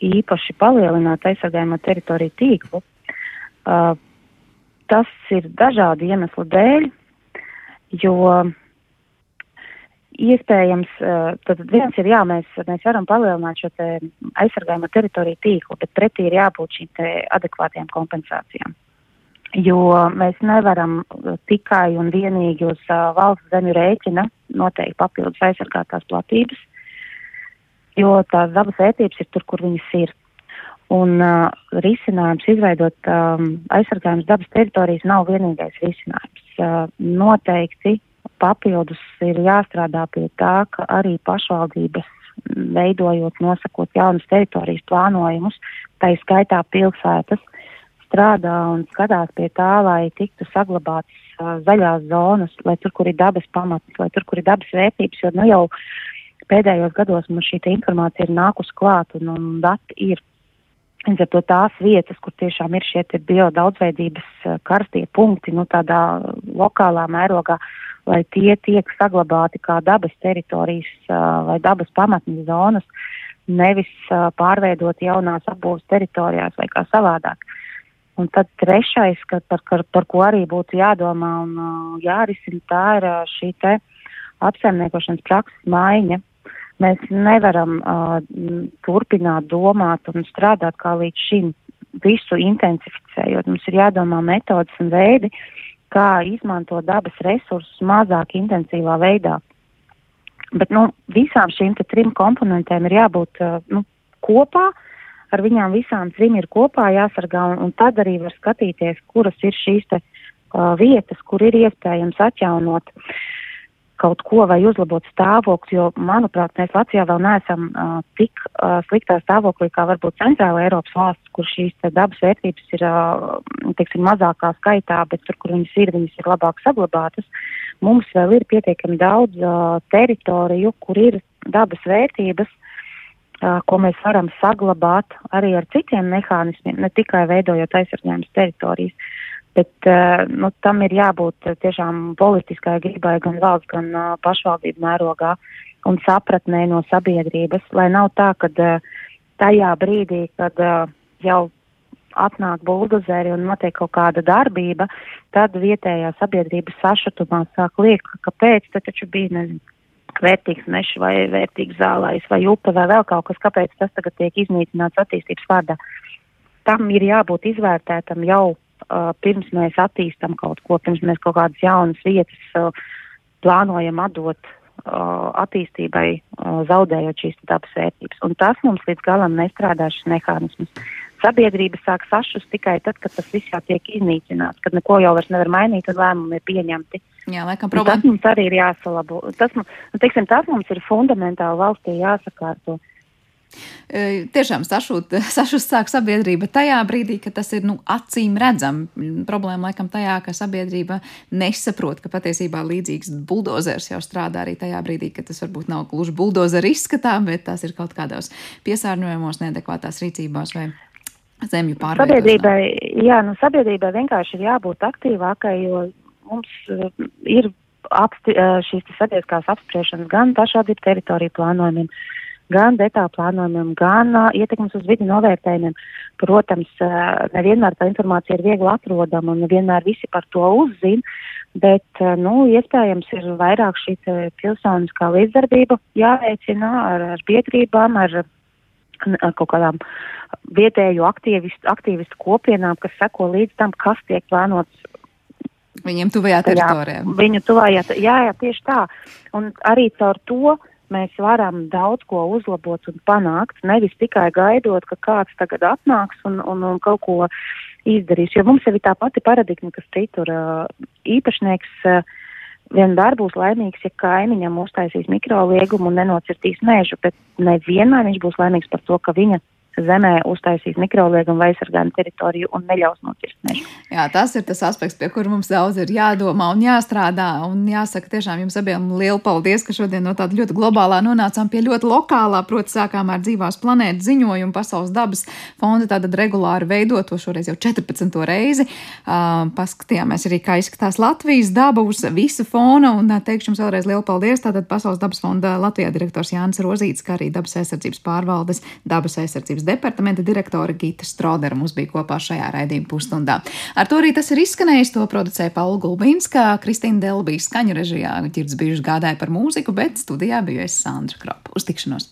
īpaši palielināt aizsargājamo teritoriju tīklu. Tas ir dažādu iemeslu dēļ, jo iespējams, eh, tad viens ir, jā, mēs, mēs varam palielināt šo te aizsargājumu teritoriju tīklu, bet pretī ir jābūt šīm te adekvātiem kompensācijām. Jo mēs nevaram tikai un vienīgi uz uh, valsts zemju rēķina noteikt papildus aizsargātās platības, jo tās dabas vērtības ir tur, kur viņas ir. Un uh, risinājums izveidot um, aizsargājums dabas teritorijas nav vienīgais risinājums. Uh, noteikti papildus ir jāstrādā pie tā, ka arī pašvaldības veidojot, nosakot jaunas teritorijas plānojumus, tā izskaitā pilsētas, strādā un skatās pie tā, lai tiktu saglabātas uh, zaļās zonas, lai tur, kur ir dabas pamats, lai tur, kur ir dabas vērtības, jo nu jau pēdējos gados mums šī informācija ir nākus klāt un, un dati ir Līdz ar to tās vietas, kur tiešām ir šie bio daudzveidības eh, karstie punkti, nu tādā lokālā mērogā, lai tie tiek saglabāti kā dabas teritorijas eh, vai dabas pamatnes zonas, nevis eh, pārveidot jaunās apbūves teritorijās vai kā savādāk. Un tad trešais, ka, par, par, par ko arī būtu jādomā un jārisina, tā ir šī te apsaimniekošanas prakses maiņa Mēs nevaram uh, turpināt domāt un strādāt kā līdz šim, visu intensificējot. Mums ir jādomā metodas un veidi, kā izmantot dabas resursus mazāk intensīvā veidā. Bet nu, visām šīm trim komponentēm ir jābūt uh, nu, kopā, ar viņām visām trim ir kopā jāsargā, un, un tad arī var skatīties, kuras ir šīs te, uh, vietas, kur ir iespējams atjaunot. Uh, kaut ko vai uzlabot stāvokli, jo, manuprāt, mēs Latvijā vēl neesam uh, tik uh, sliktā stāvoklī kā varbūt centrāla Eiropas valsts, kur šīs dabas vērtības ir, uh, teiksim, mazākā skaitā, bet tur, kur viņas ir, viņas ir labāk saglabātas. Mums vēl ir pietiekami daudz uh, teritoriju, kur ir dabas vērtības, uh, ko mēs varam saglabāt arī ar citiem mehānismiem, ne tikai veidojot aizsardzības teritorijas. Bet uh, nu, tam ir jābūt tiešām politiskai gribai gan valsts, gan uh, pašvaldību mērogā un sapratnē no sabiedrības, lai nav tā, ka uh, tajā brīdī, kad jau atnāk buldozeri un notiek kaut kāda darbība, tad vietējā sabiedrība sašutumā sāk liekt, kāpēc te taču bija, nezinu, vērtīgs mežs vai vērtīgs zālājs vai upe vai vēl kaut kas, kāpēc tas tagad tiek iznīcināts attīstības vārdā. Tam ir jābūt izvērtētam jau pirms mēs attīstam kaut ko, pirms mēs kaut kādas jaunas vietas plānojam atdot attīstībai, zaudējot šīs dabas vērtības. Un tas mums līdz galam nestrādā šis mehānisms. Sabiedrība sāk sašust tikai tad, kad tas viss jau tiek iznīcināts, kad neko jau vairs nevar mainīt un lēmumi ir pieņemti. Jā, laikam problēma. Tas mums arī ir jāsalabo. Tas, nu, teiksim, tas mums ir fundamentāli valstī jāsakārto. Uh, Tiešām sašūt, <laughs> sašūt sāk sabiedrība tajā brīdī, kad tas ir nu, acīm redzam. Problēma laikam tajā, ka sabiedrība nesaprot, ka patiesībā līdzīgs buldozers jau strādā arī tajā brīdī, kad tas varbūt nav gluži buldozera izskatā, bet tas ir kaut kādos piesārņojumos, neadekvātās rīcībās vai zemju pārvaldībā. Sabiedrībai, jā, nu, sabiedrībai vienkārši ir jābūt aktīvākai, jo mums ir apsti, šīs sabiedriskās apspriešanas gan pašvaldību teritoriju plānojumiem gan detālu plānojumiem, gan uh, ietekmes uz vidi novērtējumiem. Protams, uh, nevienmēr tā informācija ir viegli atrodama un nevienmēr visi par to uzzina, bet, uh, nu, iespējams ir vairāk šī pilsoniskā līdzdarbība jāveicina ar, ar biedrībām, ar, ar kaut kādām vietēju aktīvistu, aktīvistu kopienām, kas seko līdz tam, kas tiek plānots Viņiem tuvajā teritorijā. Jā, viņu tuvajā, jā, jā, tieši tā. Un arī caur to mēs varam daudz ko uzlabot un panākt, nevis tikai gaidot, ka kāds tagad atnāks un, un, un kaut ko izdarīs. Jo mums jau ir tā pati paradigma, kas citur īpašnieks vienmēr būs laimīgs, ja kaimiņam uztaisīs mikroliegumu un nenocirtīs mežu, bet nevienmēr viņš būs laimīgs par to, ka viņa zemē uztaisīt mikroliegumu vai aizsargājumu teritoriju un neļaus nokirst mežu. Jā, tas ir tas aspekts, pie kura mums daudz ir jādomā un jāstrādā. Un jāsaka tiešām jums abiem lielu paldies, ka šodien no tāda ļoti globālā nonācām pie ļoti lokālā, proti sākām ar dzīvās planētas ziņojumu Pasaules dabas fonda tātad regulāri veidoto šoreiz jau 14. reizi. Uh, paskatījāmies arī, kā izskatās Latvijas daba uz visu fona un teikšu jums vēlreiz lielu paldies. Tātad Pasaules dabas fonda Latvijā direktors Jānis Rozīts, kā arī dabas aizsardzības pārvaldes dabas aizsardzības departamenta direktore Gita Strodera mums bija kopā šajā raidījuma pusstundā. Ar to arī tas ir izskanējis. To producēja Paula Gulbinska, Kristīna Delbija skaņu režijā. Ķirds bijuši gādāja par mūziku, bet studijā biju es Sandra Kropa. Uz tikšanos!